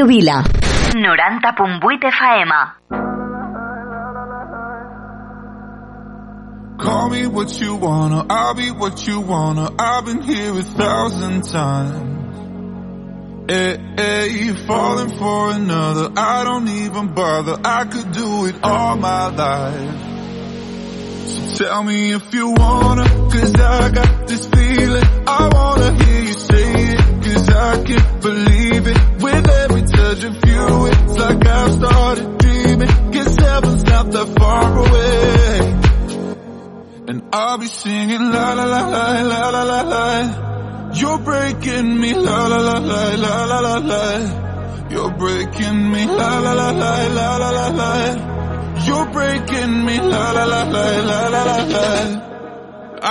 Speaker 22: Radio Vila. 90.8 FM.
Speaker 25: Call me what you wanna, I'll be what you wanna. I've been here a thousand times. Eh, eh, hey, hey, falling for another. I don't even bother. I could do it all my life. So tell me if you wanna, cause I got this feeling.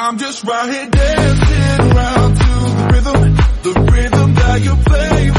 Speaker 25: I'm just right here dancing around to the rhythm, the rhythm that you play.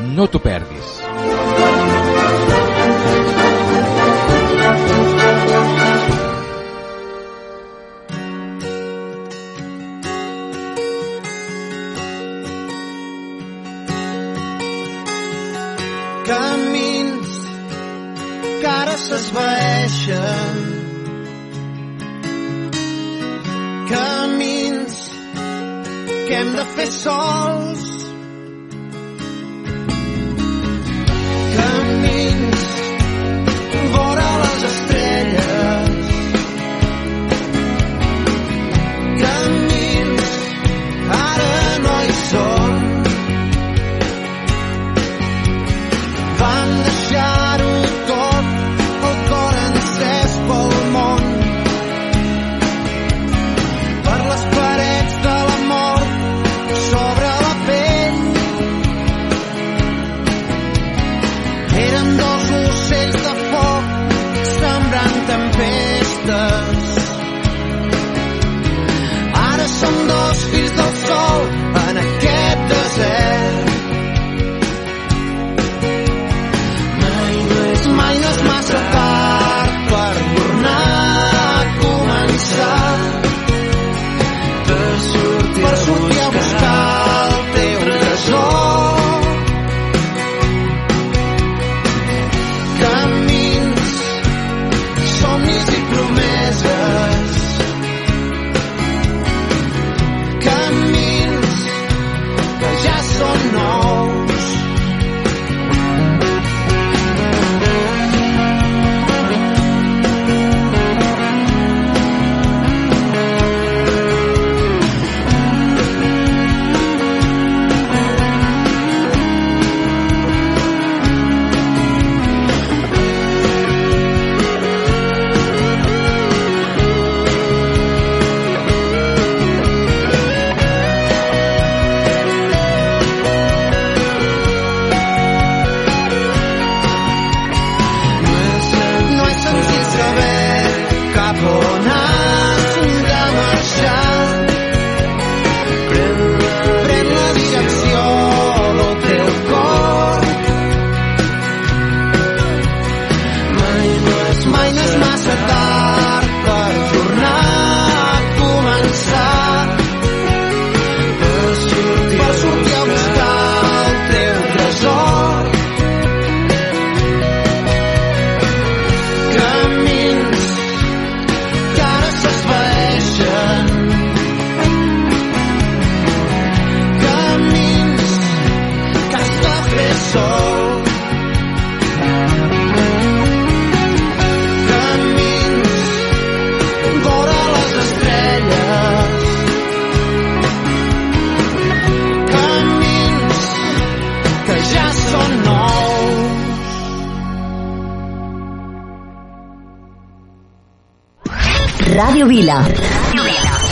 Speaker 26: No t'ho perdis.
Speaker 27: camins que ara s'esvaeixen camins que hem de fer sols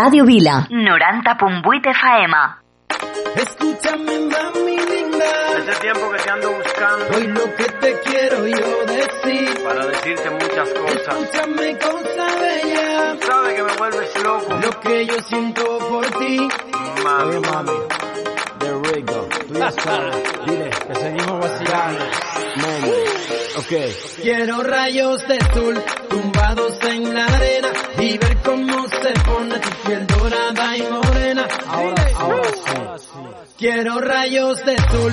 Speaker 28: Radio Vila. 90.8 faema.
Speaker 21: Escúchame, mami linda. Hace tiempo que te ando buscando. Hoy lo que te quiero yo decir. Para decirte muchas cosas. Escúchame, cosa bella. Tú sabes que me vuelves loco. Lo que yo siento por ti. Mami, Oye,
Speaker 29: mami. The Rigo. Tú ya sabes. Dile, que seguimos vacilando. Mami. Ok.
Speaker 21: Quiero rayos de sol. Tu en la arena y ver cómo se pone tu piel dorada y morena. Ahora, ahora sí. Quiero rayos de sol.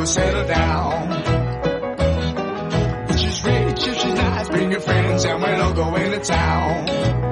Speaker 27: will settle down. She's rich, if she's nice, bring your friends and we'll all go
Speaker 30: into town.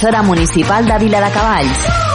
Speaker 20: l'emissora municipal de Vila de Cavalls.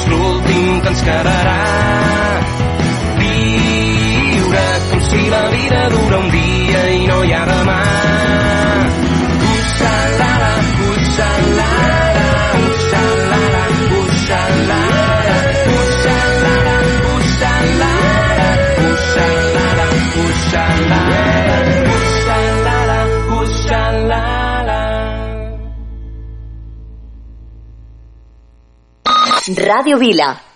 Speaker 19: ets l'últim que ens quedarà. Viure com si la vida d'un
Speaker 20: Radio Vila.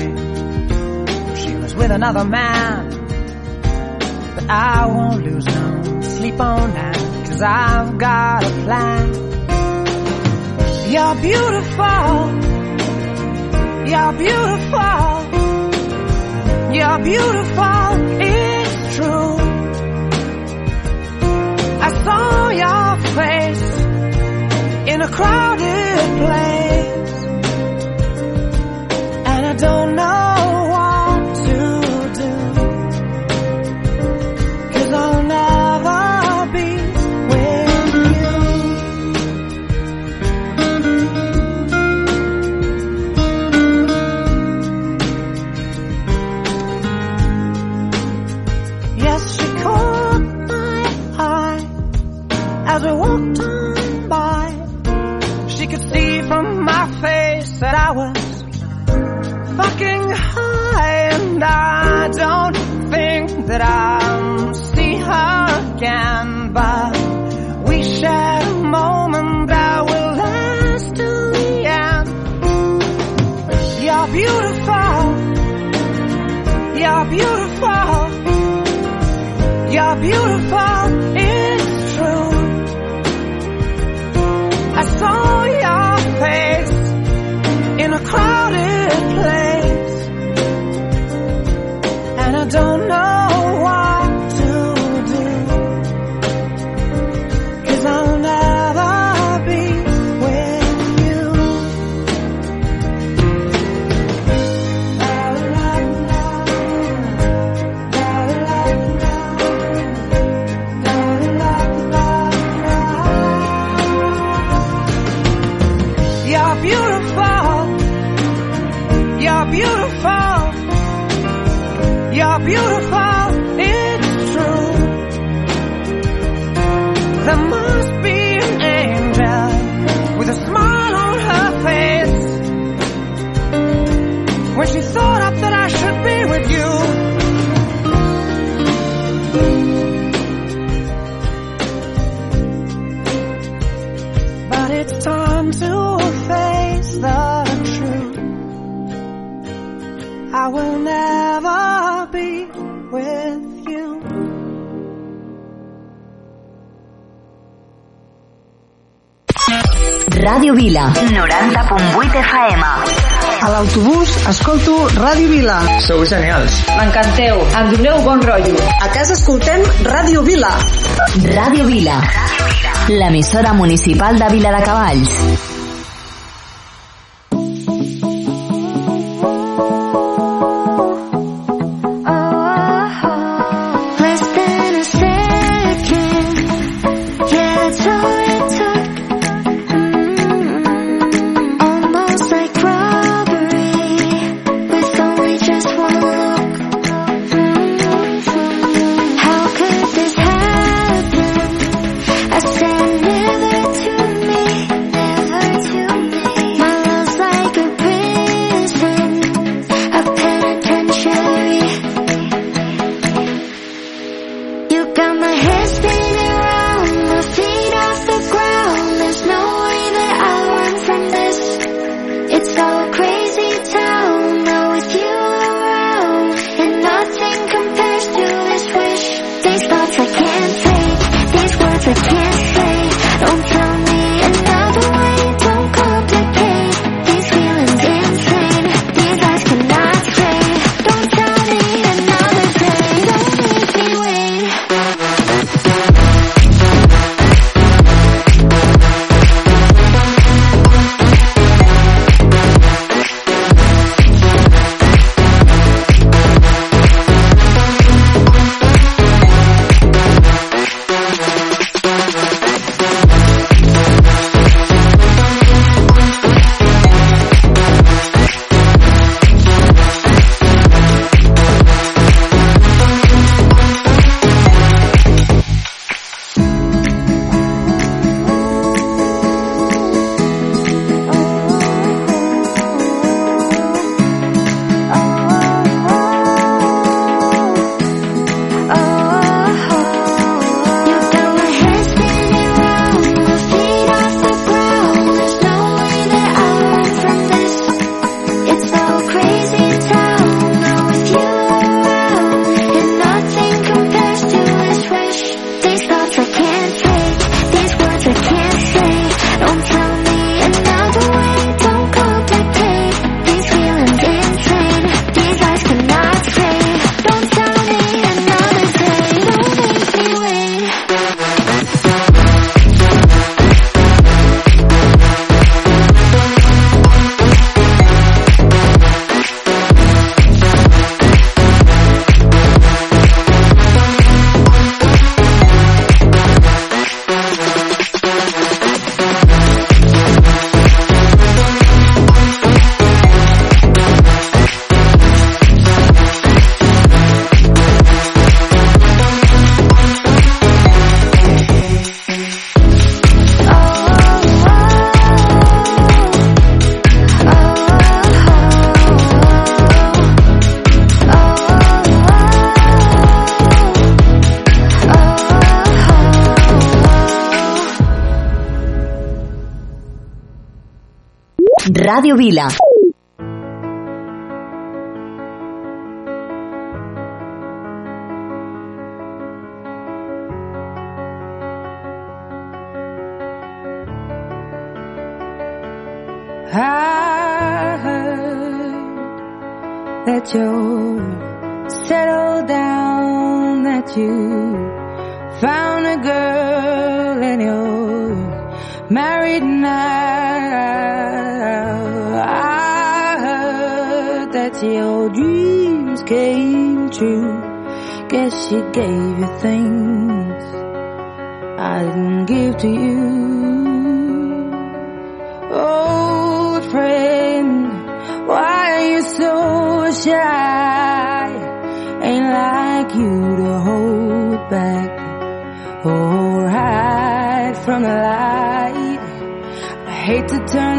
Speaker 21: She was with another man. But I won't lose no sleep on that. Cause I've got a plan. You're beautiful. You're beautiful. You're beautiful. It's true. I saw your face in a crowded place. It's time to face the truth. I will never be with you.
Speaker 31: Ràdio Vila. 90.8 FM.
Speaker 23: A l'autobús escolto Ràdio Vila.
Speaker 32: Sou genials.
Speaker 23: M'encanteu. Em doneu bon rotllo. A casa escoltem Ràdio Vila.
Speaker 31: Ràdio Vila. L'emissora municipal de Vila de Cavalls.
Speaker 22: Ràdio Vila.
Speaker 18: I heard that you're settled down, that you found a girl and you're married now. Your dreams came true. Guess she gave you things I didn't give to you. Old oh, friend, why are you so shy? Ain't like you to hold back or hide from the light. I hate to turn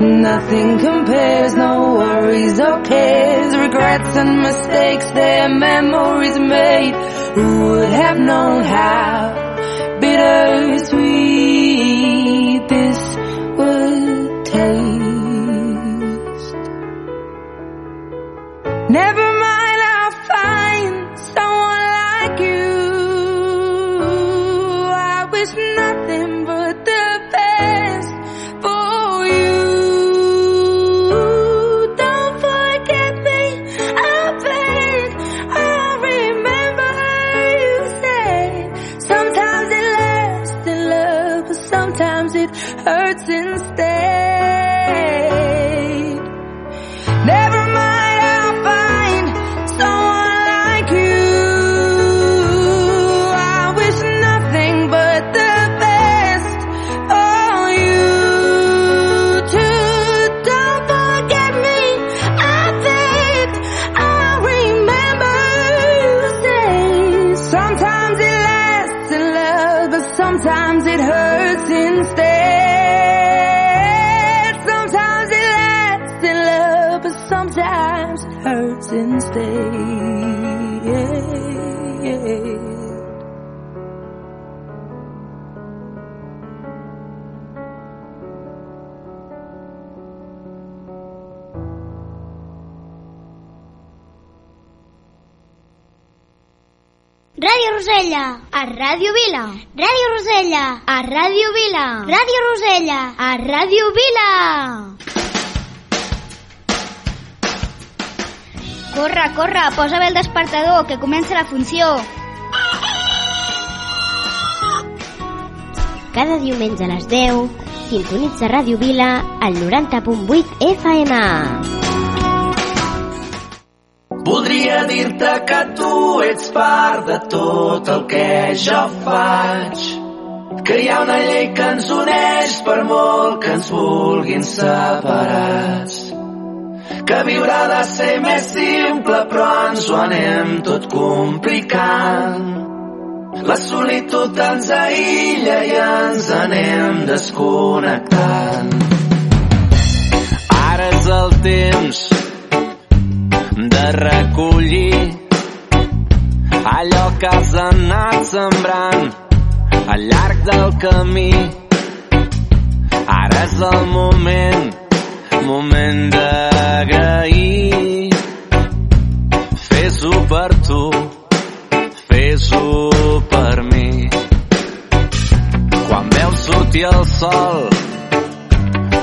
Speaker 18: Nothing compares, no worries or cares, regrets and mistakes, their memories made. Who would have known how bittersweet hurts instead.
Speaker 33: A Ràdio Vila. Corre, corre, posa bé el despertador, que comença la funció. cada diumenge a les 10, sintonitza Ràdio Vila al 90.8 FM.
Speaker 34: Voldria dir-te que tu ets part de tot el que jo faig. Que hi ha una llei que ens uneix per molt que ens vulguin separats. Que viure ha de ser més simple però ens ho anem tot complicant. La solitud ens aïlla i ens anem desconnectant.
Speaker 35: Ara és el temps de recollir allò que has anat sembrant al llarg del camí. Ara és el moment, moment d'agrair. Fes-ho per tu, fes-ho per mi. Quan veus sortir el sol,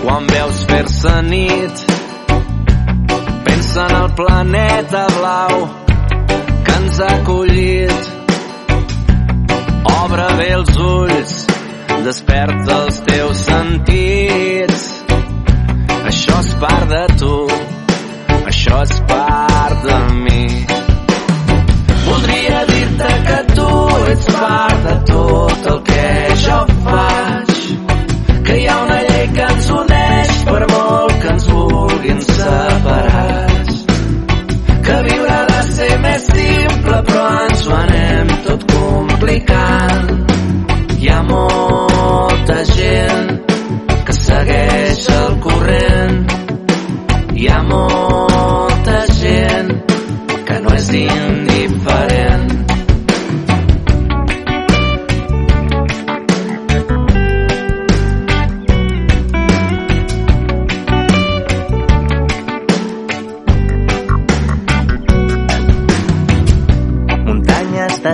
Speaker 35: quan veus fer-se nit, pensa en el planeta blau que ens ha acollit. Obre bé els ulls, desperta els teus sentits. Això és part de tu, això és part de mi.
Speaker 34: Voldria dir-te que tu ets part de tot el que jo faig. Que hi ha una llei que ens uneix per molt que ens vulguin separats. Que viure ha de ser més simple però ens ho anem tot complicant. Hi ha molta gent que segueix el corrent. Hi ha molta gent que no és indiferent.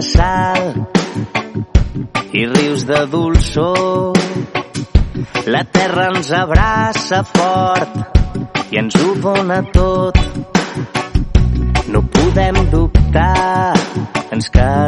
Speaker 20: Sal i rius de dolçor. La terra ens abraça fort i ens ho dona tot. No podem dubtar, ens cal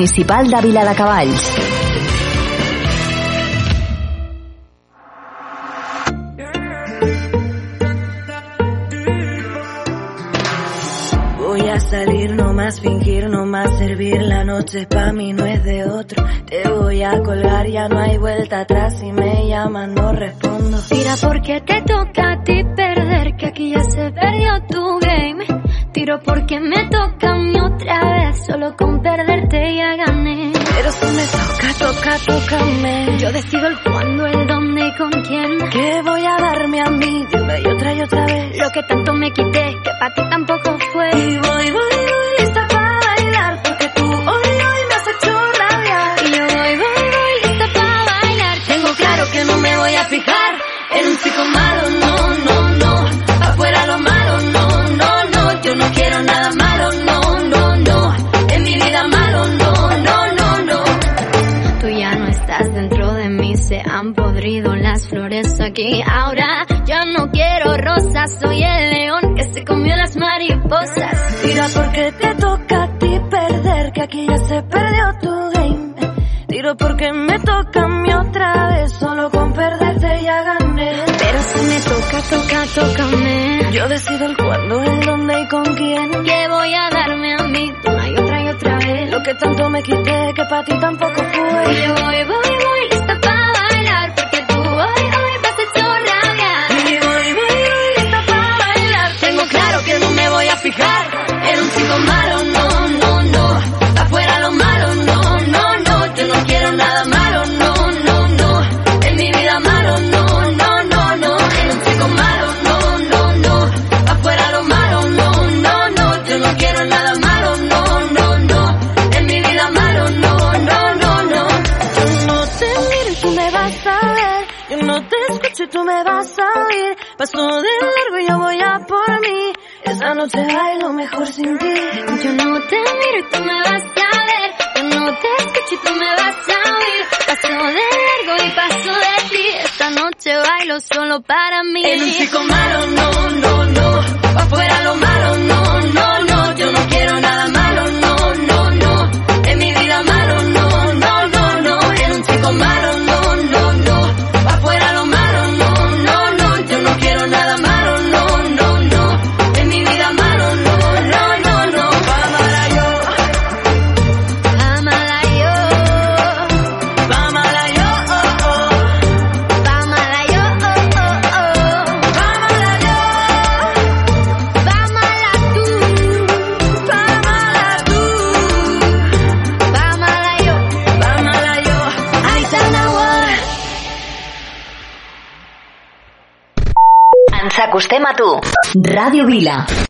Speaker 25: Municipal de Vila de Cavalls.
Speaker 19: Voy a salir, no más fingir, no más servir. La noche pa' mí no es de otro. Te voy a colgar, ya no hay vuelta atrás. Si me llaman, no respondo.
Speaker 28: Tira porque te toca a ti perder, que aquí ya se perdió tu game. Tiro porque me dentro de mí, se han podrido las flores aquí. Ahora ya no quiero rosas, soy el león que se comió las mariposas.
Speaker 19: Tira porque te toca a ti perder, que aquí ya se perdió tu game. Tiro porque me toca a mí otra vez, solo con perderte ya gané.
Speaker 28: Pero si me toca, toca, tócame.
Speaker 19: Yo decido el cuándo, el dónde y con quién.
Speaker 28: Que voy a darme a mí.
Speaker 19: Lo que tanto me quité, que para ti tampoco fue.
Speaker 28: Yo voy, voy, voy, lista para.
Speaker 19: Paso de largo y yo voy a por mí. Esa noche bailo mejor sin ti.
Speaker 28: Yo no te miro y tú me vas a ver. Yo no te escucho y tú me vas a oír. Paso de largo y paso de ti. Esta noche bailo solo para mí.
Speaker 19: En un no, no, no.
Speaker 25: Agusté Matú. Radio Vila.